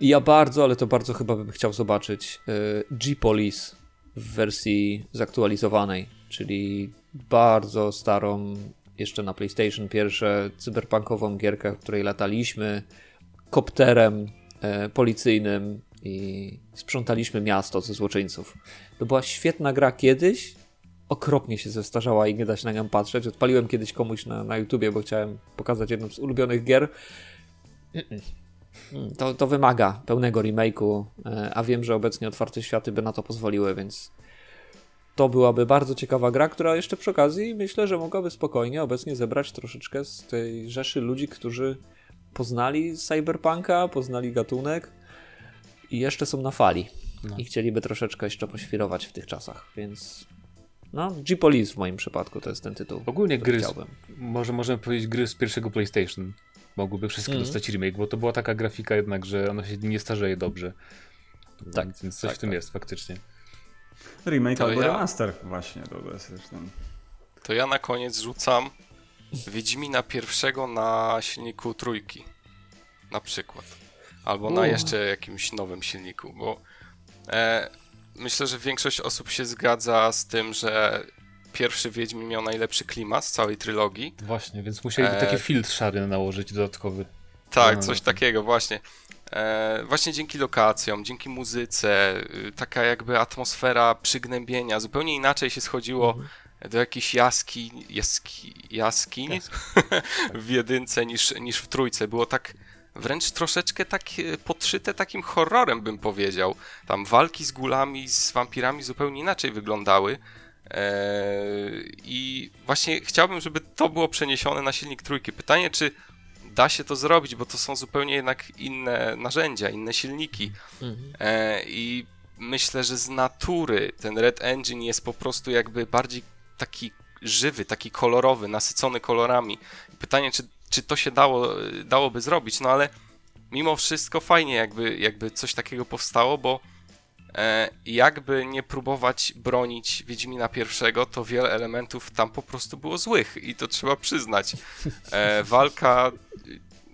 I ja bardzo, ale to bardzo chyba bym chciał zobaczyć y, G-Police w wersji zaktualizowanej, czyli bardzo starą, jeszcze na PlayStation pierwsze, cyberpunkową gierkę, w której lataliśmy kopterem e, policyjnym i sprzątaliśmy miasto ze złoczyńców. To była świetna gra kiedyś, okropnie się zestarzała i nie da się na nią patrzeć. Odpaliłem kiedyś komuś na, na YouTubie, bo chciałem pokazać jedną z ulubionych gier. To, to wymaga pełnego remake'u, e, a wiem, że obecnie otwarte światy by na to pozwoliły, więc to byłaby bardzo ciekawa gra, która jeszcze przy okazji myślę, że mogłaby spokojnie obecnie zebrać troszeczkę z tej rzeszy ludzi, którzy poznali cyberpunka, poznali gatunek i jeszcze są na fali. No. I chcieliby troszeczkę jeszcze poświrować w tych czasach, więc no, G-Police w moim przypadku to jest ten tytuł. Ogólnie gry, z, może możemy powiedzieć gry z pierwszego PlayStation mogłyby wszystkie mm. dostać remake, bo to była taka grafika jednak, że ona się nie starzeje dobrze. Tak, więc, więc coś tak, w tym tak. jest faktycznie. Remake to albo ja... remaster właśnie, to jest ten... To ja na koniec rzucam Wiedźmina pierwszego na silniku trójki. Na przykład. Albo na jeszcze jakimś nowym silniku, bo e, myślę, że większość osób się zgadza z tym, że pierwszy Wiedźmin miał najlepszy klimat z całej trylogii. Właśnie, więc musieliby e... taki filtr szary nałożyć dodatkowy. Tak, no, coś takiego, właśnie. E, właśnie dzięki lokacjom, dzięki muzyce, y, taka jakby atmosfera przygnębienia, zupełnie inaczej się schodziło mhm. do jakichś jaskiń, jaski, jaskiń (laughs) w jedynce niż, niż w trójce. Było tak wręcz troszeczkę tak e, podszyte takim horrorem, bym powiedział. Tam walki z gulami, z wampirami zupełnie inaczej wyglądały. Eee, I właśnie chciałbym, żeby to było przeniesione na silnik trójki. Pytanie, czy da się to zrobić, bo to są zupełnie jednak inne narzędzia, inne silniki. Mhm. E, I myślę, że z natury ten Red Engine jest po prostu jakby bardziej taki żywy, taki kolorowy, nasycony kolorami. Pytanie, czy, czy to się dało, dałoby zrobić, no ale mimo wszystko fajnie jakby, jakby coś takiego powstało, bo jakby nie próbować bronić Wiedźmina pierwszego, to wiele elementów tam po prostu było złych i to trzeba przyznać. E, walka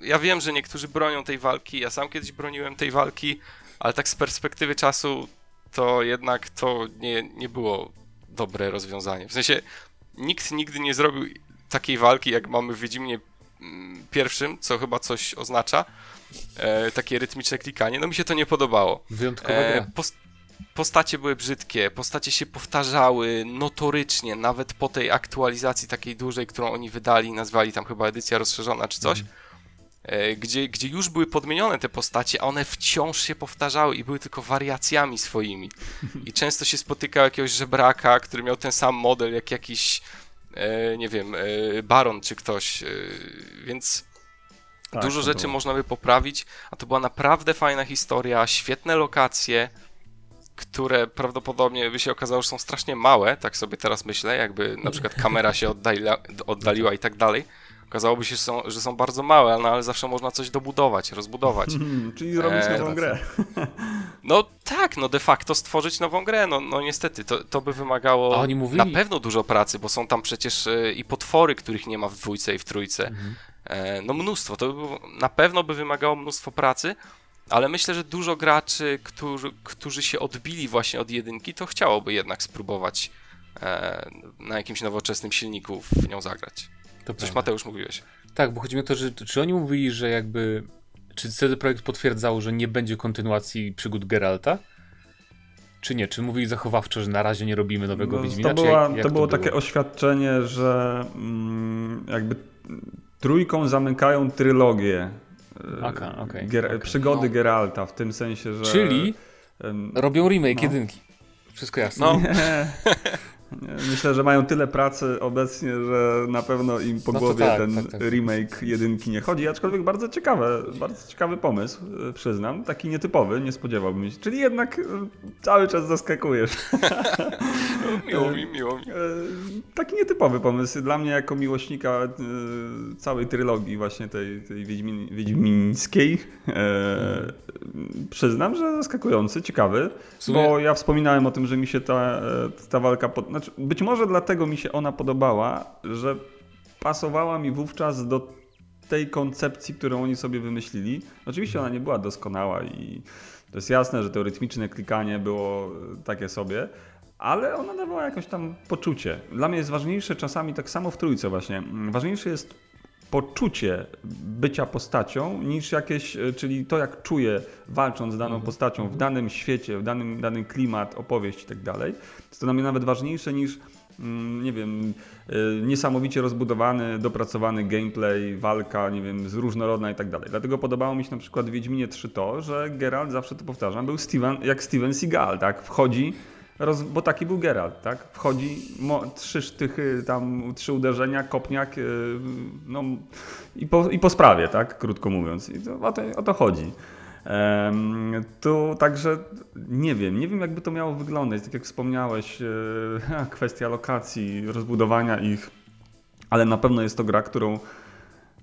ja wiem, że niektórzy bronią tej walki, ja sam kiedyś broniłem tej walki, ale tak z perspektywy czasu to jednak to nie, nie było dobre rozwiązanie. W sensie nikt nigdy nie zrobił takiej walki, jak mamy w Wiedźminie mm, pierwszym, co chyba coś oznacza. E, takie rytmiczne klikanie. No mi się to nie podobało. Wyjątkowa e, postacie były brzydkie, postacie się powtarzały notorycznie, nawet po tej aktualizacji takiej dużej, którą oni wydali, nazwali tam chyba edycja rozszerzona czy coś. Mm. E, gdzie, gdzie już były podmienione te postacie, a one wciąż się powtarzały i były tylko wariacjami swoimi. I często się spotykał jakiegoś żebraka, który miał ten sam model jak jakiś, e, nie wiem, e, baron czy ktoś, więc tak, dużo rzeczy było. można by poprawić, a to była naprawdę fajna historia, świetne lokacje, które prawdopodobnie by się okazało, że są strasznie małe, tak sobie teraz myślę, jakby na przykład kamera się oddaliła, oddaliła i tak dalej Okazałoby się, że są, że są bardzo małe, no ale zawsze można coś dobudować, rozbudować. (laughs) czyli zrobić e, nową grę. (laughs) No tak, no de facto stworzyć nową grę, no, no niestety, to, to by wymagało oni mówili... na pewno dużo pracy, bo są tam przecież e, i potwory, których nie ma w dwójce i w trójce. Mhm. E, no mnóstwo, to by było, na pewno by wymagało mnóstwo pracy, ale myślę, że dużo graczy, którzy, którzy się odbili właśnie od jedynki, to chciałoby jednak spróbować e, na jakimś nowoczesnym silniku w nią zagrać. To Coś prawda. Mateusz mówiłeś. Tak, bo chodzi mi o to, że czy oni mówili, że jakby. Czy CD Projekt potwierdzało, że nie będzie kontynuacji przygód Geralta? Czy nie? Czy mówili zachowawczo, że na razie nie robimy nowego no, Wiedźmina? To, była, jak, jak to, było, to było takie oświadczenie, że mm, jakby trójką zamykają trylogię. E, okay, okay, Ger okay. Przygody no. Geralta, w tym sensie, że. Czyli um, robią remake no. jedynki. Wszystko jasne. No. (laughs) (laughs) Myślę, że mają tyle pracy obecnie, że na pewno im po No głowie tak, ten tak, tak. remake jedynki nie chodzi, aczkolwiek bardzo ciekawe, bardzo ciekawy pomysł, y, przyznam, taki nietypowy, nie spodziewałbym się, czyli jednak y, cały czas zaskakujesz. (laughs) Miło mi, miło mi. E, Taki nietypowy pomysł dla mnie jako miłośnika e, całej trylogii właśnie tej, tej Wiedźmin, Wiedźmińskiej. E, przyznam, że zaskakujący, ciekawy, sumie- bo ja wspominałem o tym, że mi się ta, e, ta walka, pod... znaczy, być może dlatego mi się ona podobała, że pasowała mi wówczas do tej koncepcji, którą oni sobie wymyślili. Oczywiście ona nie była doskonała i to jest jasne, że to rytmiczne klikanie było e, takie sobie, ale ona dawała jakieś tam poczucie. Dla mnie jest ważniejsze czasami, tak samo w trójce właśnie, mm, ważniejsze jest poczucie bycia postacią niż jakieś, e, czyli to jak czuję walcząc z daną postacią w danym świecie, w danym, danym klimat, opowieść i tak dalej. Jest to dla mnie nawet ważniejsze niż mm, nie wiem, y, niesamowicie rozbudowany, dopracowany gameplay, walka, nie wiem, z różnorodna i tak dalej. Dlatego podobało mi się na przykład w Wiedźminie 3 to, że Geralt, zawsze to powtarzam, był Steven, jak Steven Seagal, tak? Wchodzi, roz, bo taki był Geralt, tak? Wchodzi, mo, trzy sztychy, tam trzy uderzenia, kopniak, y, no i po, i po sprawie, tak? Krótko mówiąc. I to, o, to, o to chodzi. Em, Tu także nie wiem, nie wiem jakby to miało wyglądać, tak jak wspomniałeś, e, (laughs) kwestia lokacji, rozbudowania ich, ale na pewno jest to gra, którą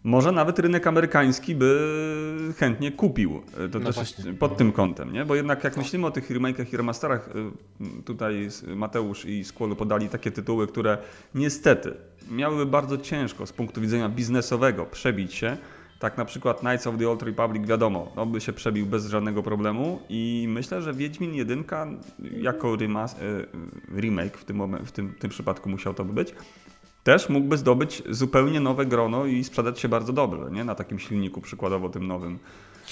może nawet rynek amerykański by chętnie kupił. E, To No też właśnie. pod tym kątem, nie? Bo jednak jak myślimy o tych remake'ach i remasterach, e, tutaj Mateusz i Skłolu podali takie tytuły, które niestety miałyby bardzo ciężko z punktu widzenia biznesowego przebić się. Tak na przykład Knights of the Old Republic, wiadomo, on by się przebił bez żadnego problemu i myślę, że Wiedźmin 1 jako remas- e, remake w tym, w tym, tym przypadku musiał to by być, też mógłby zdobyć zupełnie nowe grono i sprzedać się bardzo dobrze, nie? Na takim silniku przykładowo tym nowym.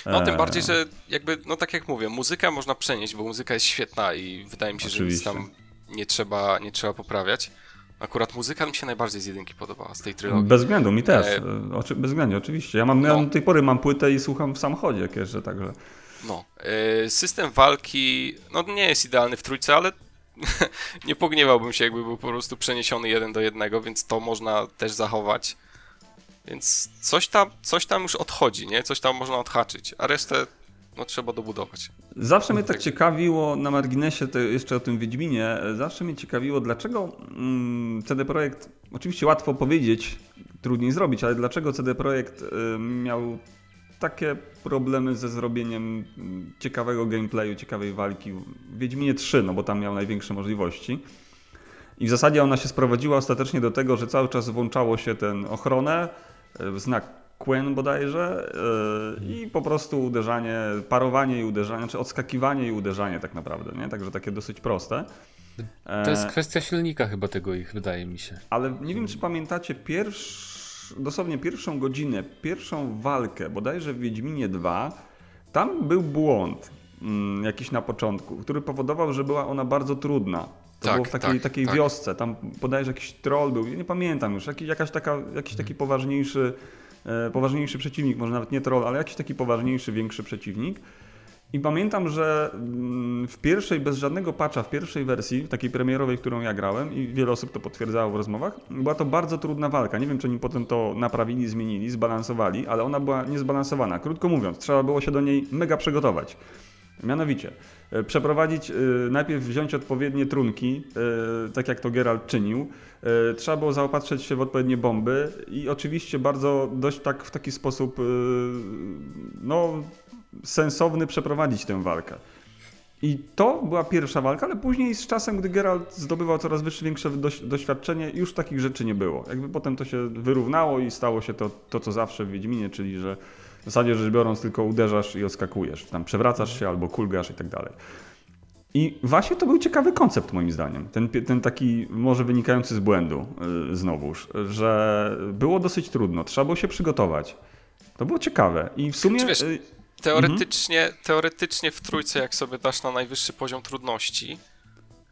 No tym E, bardziej, że jakby, no tak jak mówię, muzykę można przenieść, bo muzyka jest świetna i wydaje mi się, że nic Oczywiście. tam nie trzeba, nie trzeba poprawiać. Akurat muzyka mi się najbardziej z jedynki podobała, z tej trylogii. Bez względu, mi też. E, E, Oczy, bez względu, oczywiście. Ja mam, ja No. do tej pory mam płytę i słucham w samochodzie, jeżdżę, także. No. e, System walki, no nie jest idealny w trójce, ale (laughs) nie pogniewałbym się, jakby był po prostu przeniesiony jeden do jednego, więc to można też zachować. Więc coś tam, coś tam już odchodzi, nie? Coś tam można odhaczyć, a resztę no trzeba dobudować. Zawsze mnie tak ciekawiło, na marginesie to jeszcze o tym Wiedźminie, zawsze mnie ciekawiło, dlaczego mm, CD Projekt, oczywiście łatwo powiedzieć, trudniej zrobić, ale dlaczego CD Projekt y, miał takie problemy ze zrobieniem mm, ciekawego gameplayu, ciekawej walki w Wiedźminie 3, no bo tam miał największe możliwości. I w zasadzie ona się sprowadziła ostatecznie do tego, że cały czas włączało się ten ochronę, e, znak Quen bodajże e, i po prostu uderzanie, parowanie i uderzanie, czy odskakiwanie i uderzanie tak naprawdę, nie? Także takie dosyć proste. E, To jest kwestia silnika chyba tego ich, wydaje mi się. ale nie wiem, czy pamiętacie pierwsz, dosłownie pierwszą godzinę, pierwszą walkę, bodajże w Wiedźminie 2, tam był błąd mm, jakiś na początku, który powodował, że była ona bardzo trudna. To Tak, było w takiej, tak, takiej tak. wiosce, tam bodajże jakiś troll był, nie pamiętam już, jakiś, jakaś taka, jakiś taki poważniejszy, e, poważniejszy przeciwnik, może nawet nie troll, ale jakiś taki poważniejszy, większy przeciwnik. I pamiętam, że mm, w pierwszej, bez żadnego patcha, w pierwszej wersji, takiej premierowej, którą ja grałem i wiele osób to potwierdzało w rozmowach, była to bardzo trudna walka. Nie wiem, czy oni potem to naprawili, zmienili, zbalansowali, ale ona była niezbalansowana. Krótko mówiąc, trzeba było się do niej mega przygotować. Mianowicie, e, przeprowadzić, e, najpierw wziąć odpowiednie trunki, e, tak jak to Geralt czynił. Trzeba było zaopatrzyć się w odpowiednie bomby i oczywiście bardzo dość tak w taki sposób no, sensowny przeprowadzić tę walkę. I to była pierwsza walka, ale później z czasem, gdy Geralt zdobywał coraz wyższe, większe doś- doświadczenie, już takich rzeczy nie było. Jakby potem to się wyrównało i stało się to, to co zawsze w Wiedźminie, czyli że w zasadzie rzecz biorąc tylko uderzasz i odskakujesz, tam przewracasz się albo kulgasz i tak dalej. I właśnie to był ciekawy koncept moim zdaniem. Ten, ten taki może wynikający z błędu yy, znowuż, że było dosyć trudno, trzeba było się przygotować. To było ciekawe i w sumie... Yy, Teoretycznie, teoretycznie w trójce, jak sobie dasz na najwyższy poziom trudności,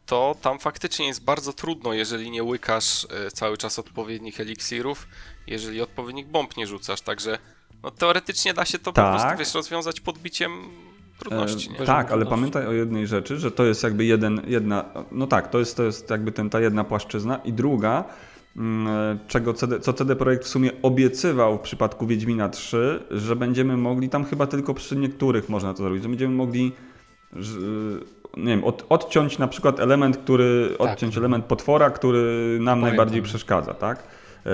to tam faktycznie jest bardzo trudno, jeżeli nie łykasz e, cały czas odpowiednich eliksirów, jeżeli odpowiednich bomb nie rzucasz, także no, teoretycznie da się to po Tak. prostu wiesz, rozwiązać podbiciem trudności. Nie? E, tak, ale pamiętaj o jednej rzeczy, że to jest jakby jeden, jedna, no tak, to jest, to jest jakby ten, ta jedna płaszczyzna i druga, czego CD, co CD Projekt w sumie obiecywał w przypadku Wiedźmina 3, że będziemy mogli, tam chyba tylko przy niektórych można to zrobić, że będziemy mogli że, nie wiem, od, odciąć na przykład element, który, Tak. odciąć element potwora, który nam Pamiętam. najbardziej przeszkadza, tak? E,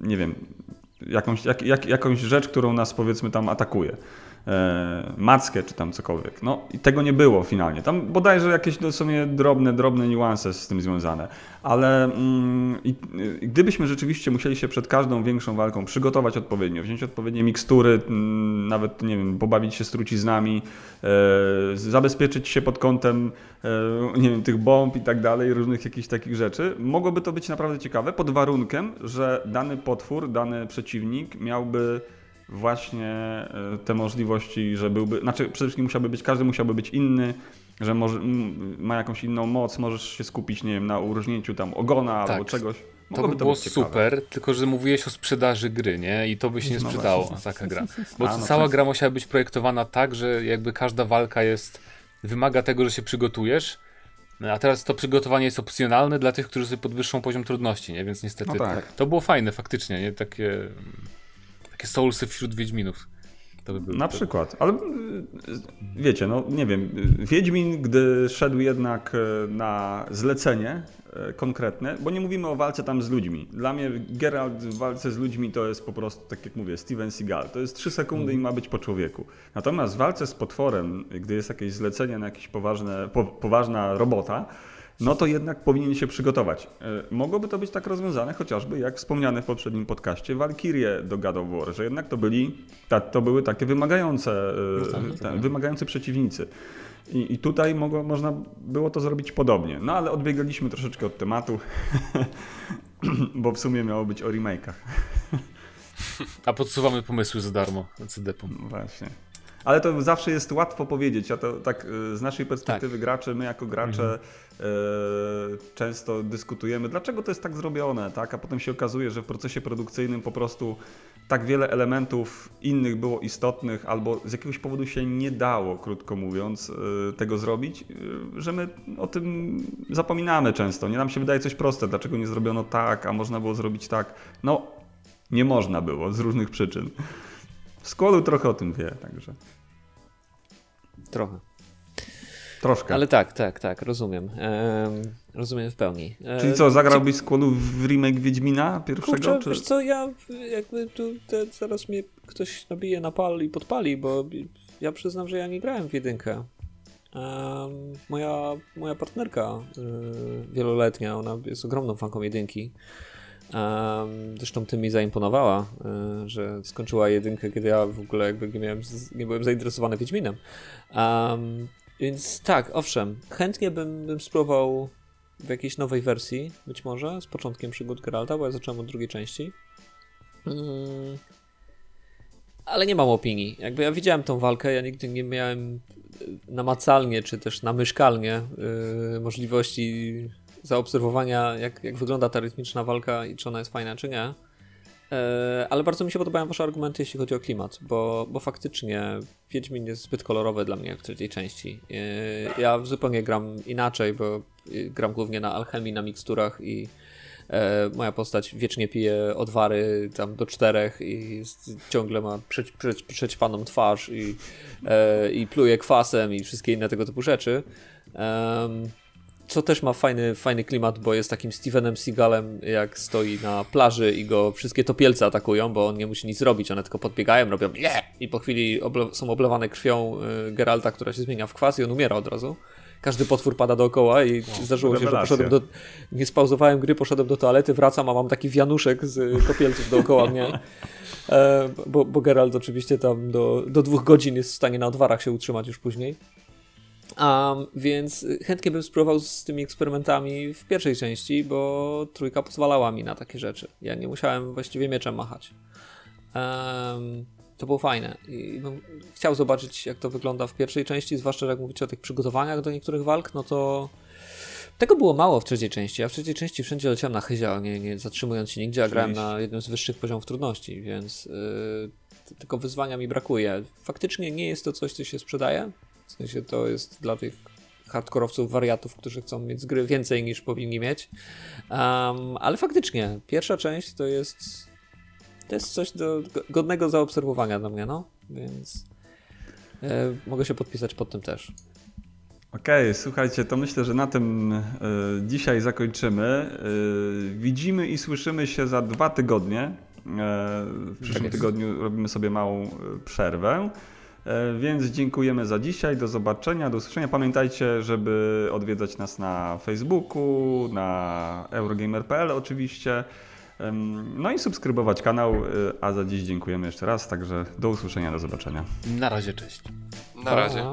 nie wiem, jakąś, jak, jak, jakąś rzecz, którą nas powiedzmy tam atakuje. E, mackę czy tam cokolwiek. No i tego nie było finalnie. Tam bodajże jakieś to są drobne, drobne niuanse z tym związane. Ale mm, i, i gdybyśmy rzeczywiście musieli się przed każdą większą walką przygotować odpowiednio, wziąć odpowiednie mikstury, mm, nawet nie wiem, pobawić się z truciznami, e, zabezpieczyć się pod kątem e, nie wiem, tych bomb i tak dalej, różnych jakichś takich rzeczy, mogłoby to być naprawdę ciekawe pod warunkiem, że dany potwór, dany przeciwnik miałby właśnie e, te możliwości, że byłby, znaczy przede wszystkim musiałby być, każdy musiałby być inny, że może, ma jakąś inną moc, możesz się skupić, nie wiem, na uróżnięciu tam ogona Tak. albo czegoś. To by było ciekawe. super, tylko że mówiłeś o sprzedaży gry, nie? I to by się nie No sprzedało, właśnie. taka gra. (laughs) Bo A, no cała gra musiała być projektowana tak, że jakby każda walka jest, wymaga tego, że się przygotujesz, a teraz to przygotowanie jest opcjonalne dla tych, którzy sobie podwyższą poziom trudności, nie? Więc niestety No tak. to było fajne faktycznie, nie? Takie, takie soulsy wśród Wiedźminów. By Na to- przykład, ale y, wiecie, no nie wiem, y, Wiedźmin, gdy szedł jednak y, na zlecenie y, konkretne, bo nie mówimy o walce tam z ludźmi. Dla mnie Geralt w walce z ludźmi to jest po prostu, tak jak mówię, Steven Seagal. To jest 3 sekundy i ma być po człowieku. Natomiast w walce z potworem, gdy jest jakieś zlecenie na jakieś poważne, po, poważna robota, no to jednak powinien się przygotować. E, Mogłoby to być tak rozwiązane, chociażby jak wspomniane w poprzednim podcaście Valkyrie do God of War, że jednak to, byli, to były takie wymagające, e, te, wymagający przeciwnicy. I, I tutaj mogło, można było to zrobić podobnie. No ale odbiegaliśmy troszeczkę od tematu, (laughs) bo w sumie miało być o remake'ach. A podsuwamy pomysły za darmo na CD-pom. No Właśnie. Ale to zawsze jest łatwo powiedzieć. Ja to tak y, z naszej perspektywy graczy, my jako gracze y, często dyskutujemy, dlaczego to jest tak zrobione, tak? A potem się okazuje, że w procesie produkcyjnym po prostu tak wiele elementów innych było istotnych, albo z jakiegoś powodu się nie dało, krótko mówiąc, y, tego zrobić, y, że my o tym zapominamy często. Nie nam się wydaje coś proste, dlaczego nie zrobiono tak, a można było zrobić tak. No, nie można było z różnych przyczyn. Skłolu trochę o tym wie, także Trochę. Troszkę. Ale tak, tak, tak, rozumiem. Em, rozumiem w pełni. E, Czyli co, zagrałbyś Skłolu w remake Wiedźmina pierwszego? Kurczę, czy... wiesz co, ja jakby tu te, zaraz mnie ktoś nabije na pal i podpali, bo ja przyznam, że ja nie grałem w jedynkę. Moja, moja partnerka y, wieloletnia, ona jest ogromną fanką jedynki. Em, zresztą tym mi zaimponowała, y, że skończyła jedynkę, kiedy ja w ogóle jakby nie, miałem, nie byłem zainteresowany Wiedźminem. Em, więc tak, owszem, chętnie bym, bym spróbował w jakiejś nowej wersji, być może, z początkiem przygód Geralta, bo ja zacząłem od drugiej części. Mm. Ale nie mam opinii. Jakby ja widziałem tą walkę, ja nigdy nie miałem y, namacalnie, czy też namyszkalnie yy, możliwości zaobserwowania, jak, jak wygląda ta rytmiczna walka i czy ona jest fajna, czy nie. E, Ale bardzo mi się podobają Wasze argumenty, jeśli chodzi o klimat, bo, bo faktycznie Wiedźmin jest zbyt kolorowy dla mnie w trzeciej części. E, Ja zupełnie gram inaczej, bo e, gram głównie na alchemii, na miksturach i moja postać wiecznie pije odwary tam do czterech i ciągle ma przeć, przeć, przećpaną twarz i, i pluje kwasem i wszystkie inne tego typu rzeczy. Co też ma fajny, fajny klimat, bo jest takim Stevenem Seagalem, jak stoi na plaży i go wszystkie topielce atakują, bo on nie musi nic robić, one tylko podbiegają, robią nie i po chwili są oblewane krwią y, Geralta, która się zmienia w kwas i on umiera od razu. Każdy potwór pada dookoła i zdarzyło się, że poszedłem do... Nie spauzowałem gry, poszedłem do toalety, wracam, a mam taki wianuszek z y, topielców dookoła mnie. (laughs) E, bo, bo Geralt oczywiście tam do, do dwóch godzin jest w stanie na odwarach się utrzymać już później. Um, więc chętnie bym spróbował z tymi eksperymentami w pierwszej części, bo trójka pozwalała mi na takie rzeczy. Ja nie musiałem właściwie mieczem machać. Um, to było fajne. I bym chciał zobaczyć, jak to wygląda w pierwszej części, zwłaszcza jak mówicie o tych przygotowaniach do niektórych walk, no to tego było mało w trzeciej części. Ja w trzeciej części wszędzie leciałem na chyzia, nie, nie zatrzymując się nigdzie, a grałem na jednym z wyższych poziomów trudności, więc yy, tylko wyzwania mi brakuje. Faktycznie nie jest to coś, co się sprzedaje. W sensie to jest dla tych hardkorowców, wariatów, którzy chcą mieć z gry więcej niż powinni mieć. Um, ale faktycznie, pierwsza część to jest to jest coś do, godnego zaobserwowania dla mnie, no. Więc e, mogę się podpisać pod tym też. Okej, okay, słuchajcie, to myślę, że na tym y, dzisiaj zakończymy. Y, widzimy i słyszymy się za dwa tygodnie. Y, w przyszłym tak tygodniu robimy sobie małą przerwę. Więc dziękujemy za dzisiaj. Do zobaczenia, do usłyszenia. Pamiętajcie, żeby odwiedzać nas na Facebooku, na Eurogamer.pl oczywiście. No i subskrybować kanał. A za dziś dziękujemy jeszcze raz. Także do usłyszenia, do zobaczenia. Na razie, cześć. Na razie.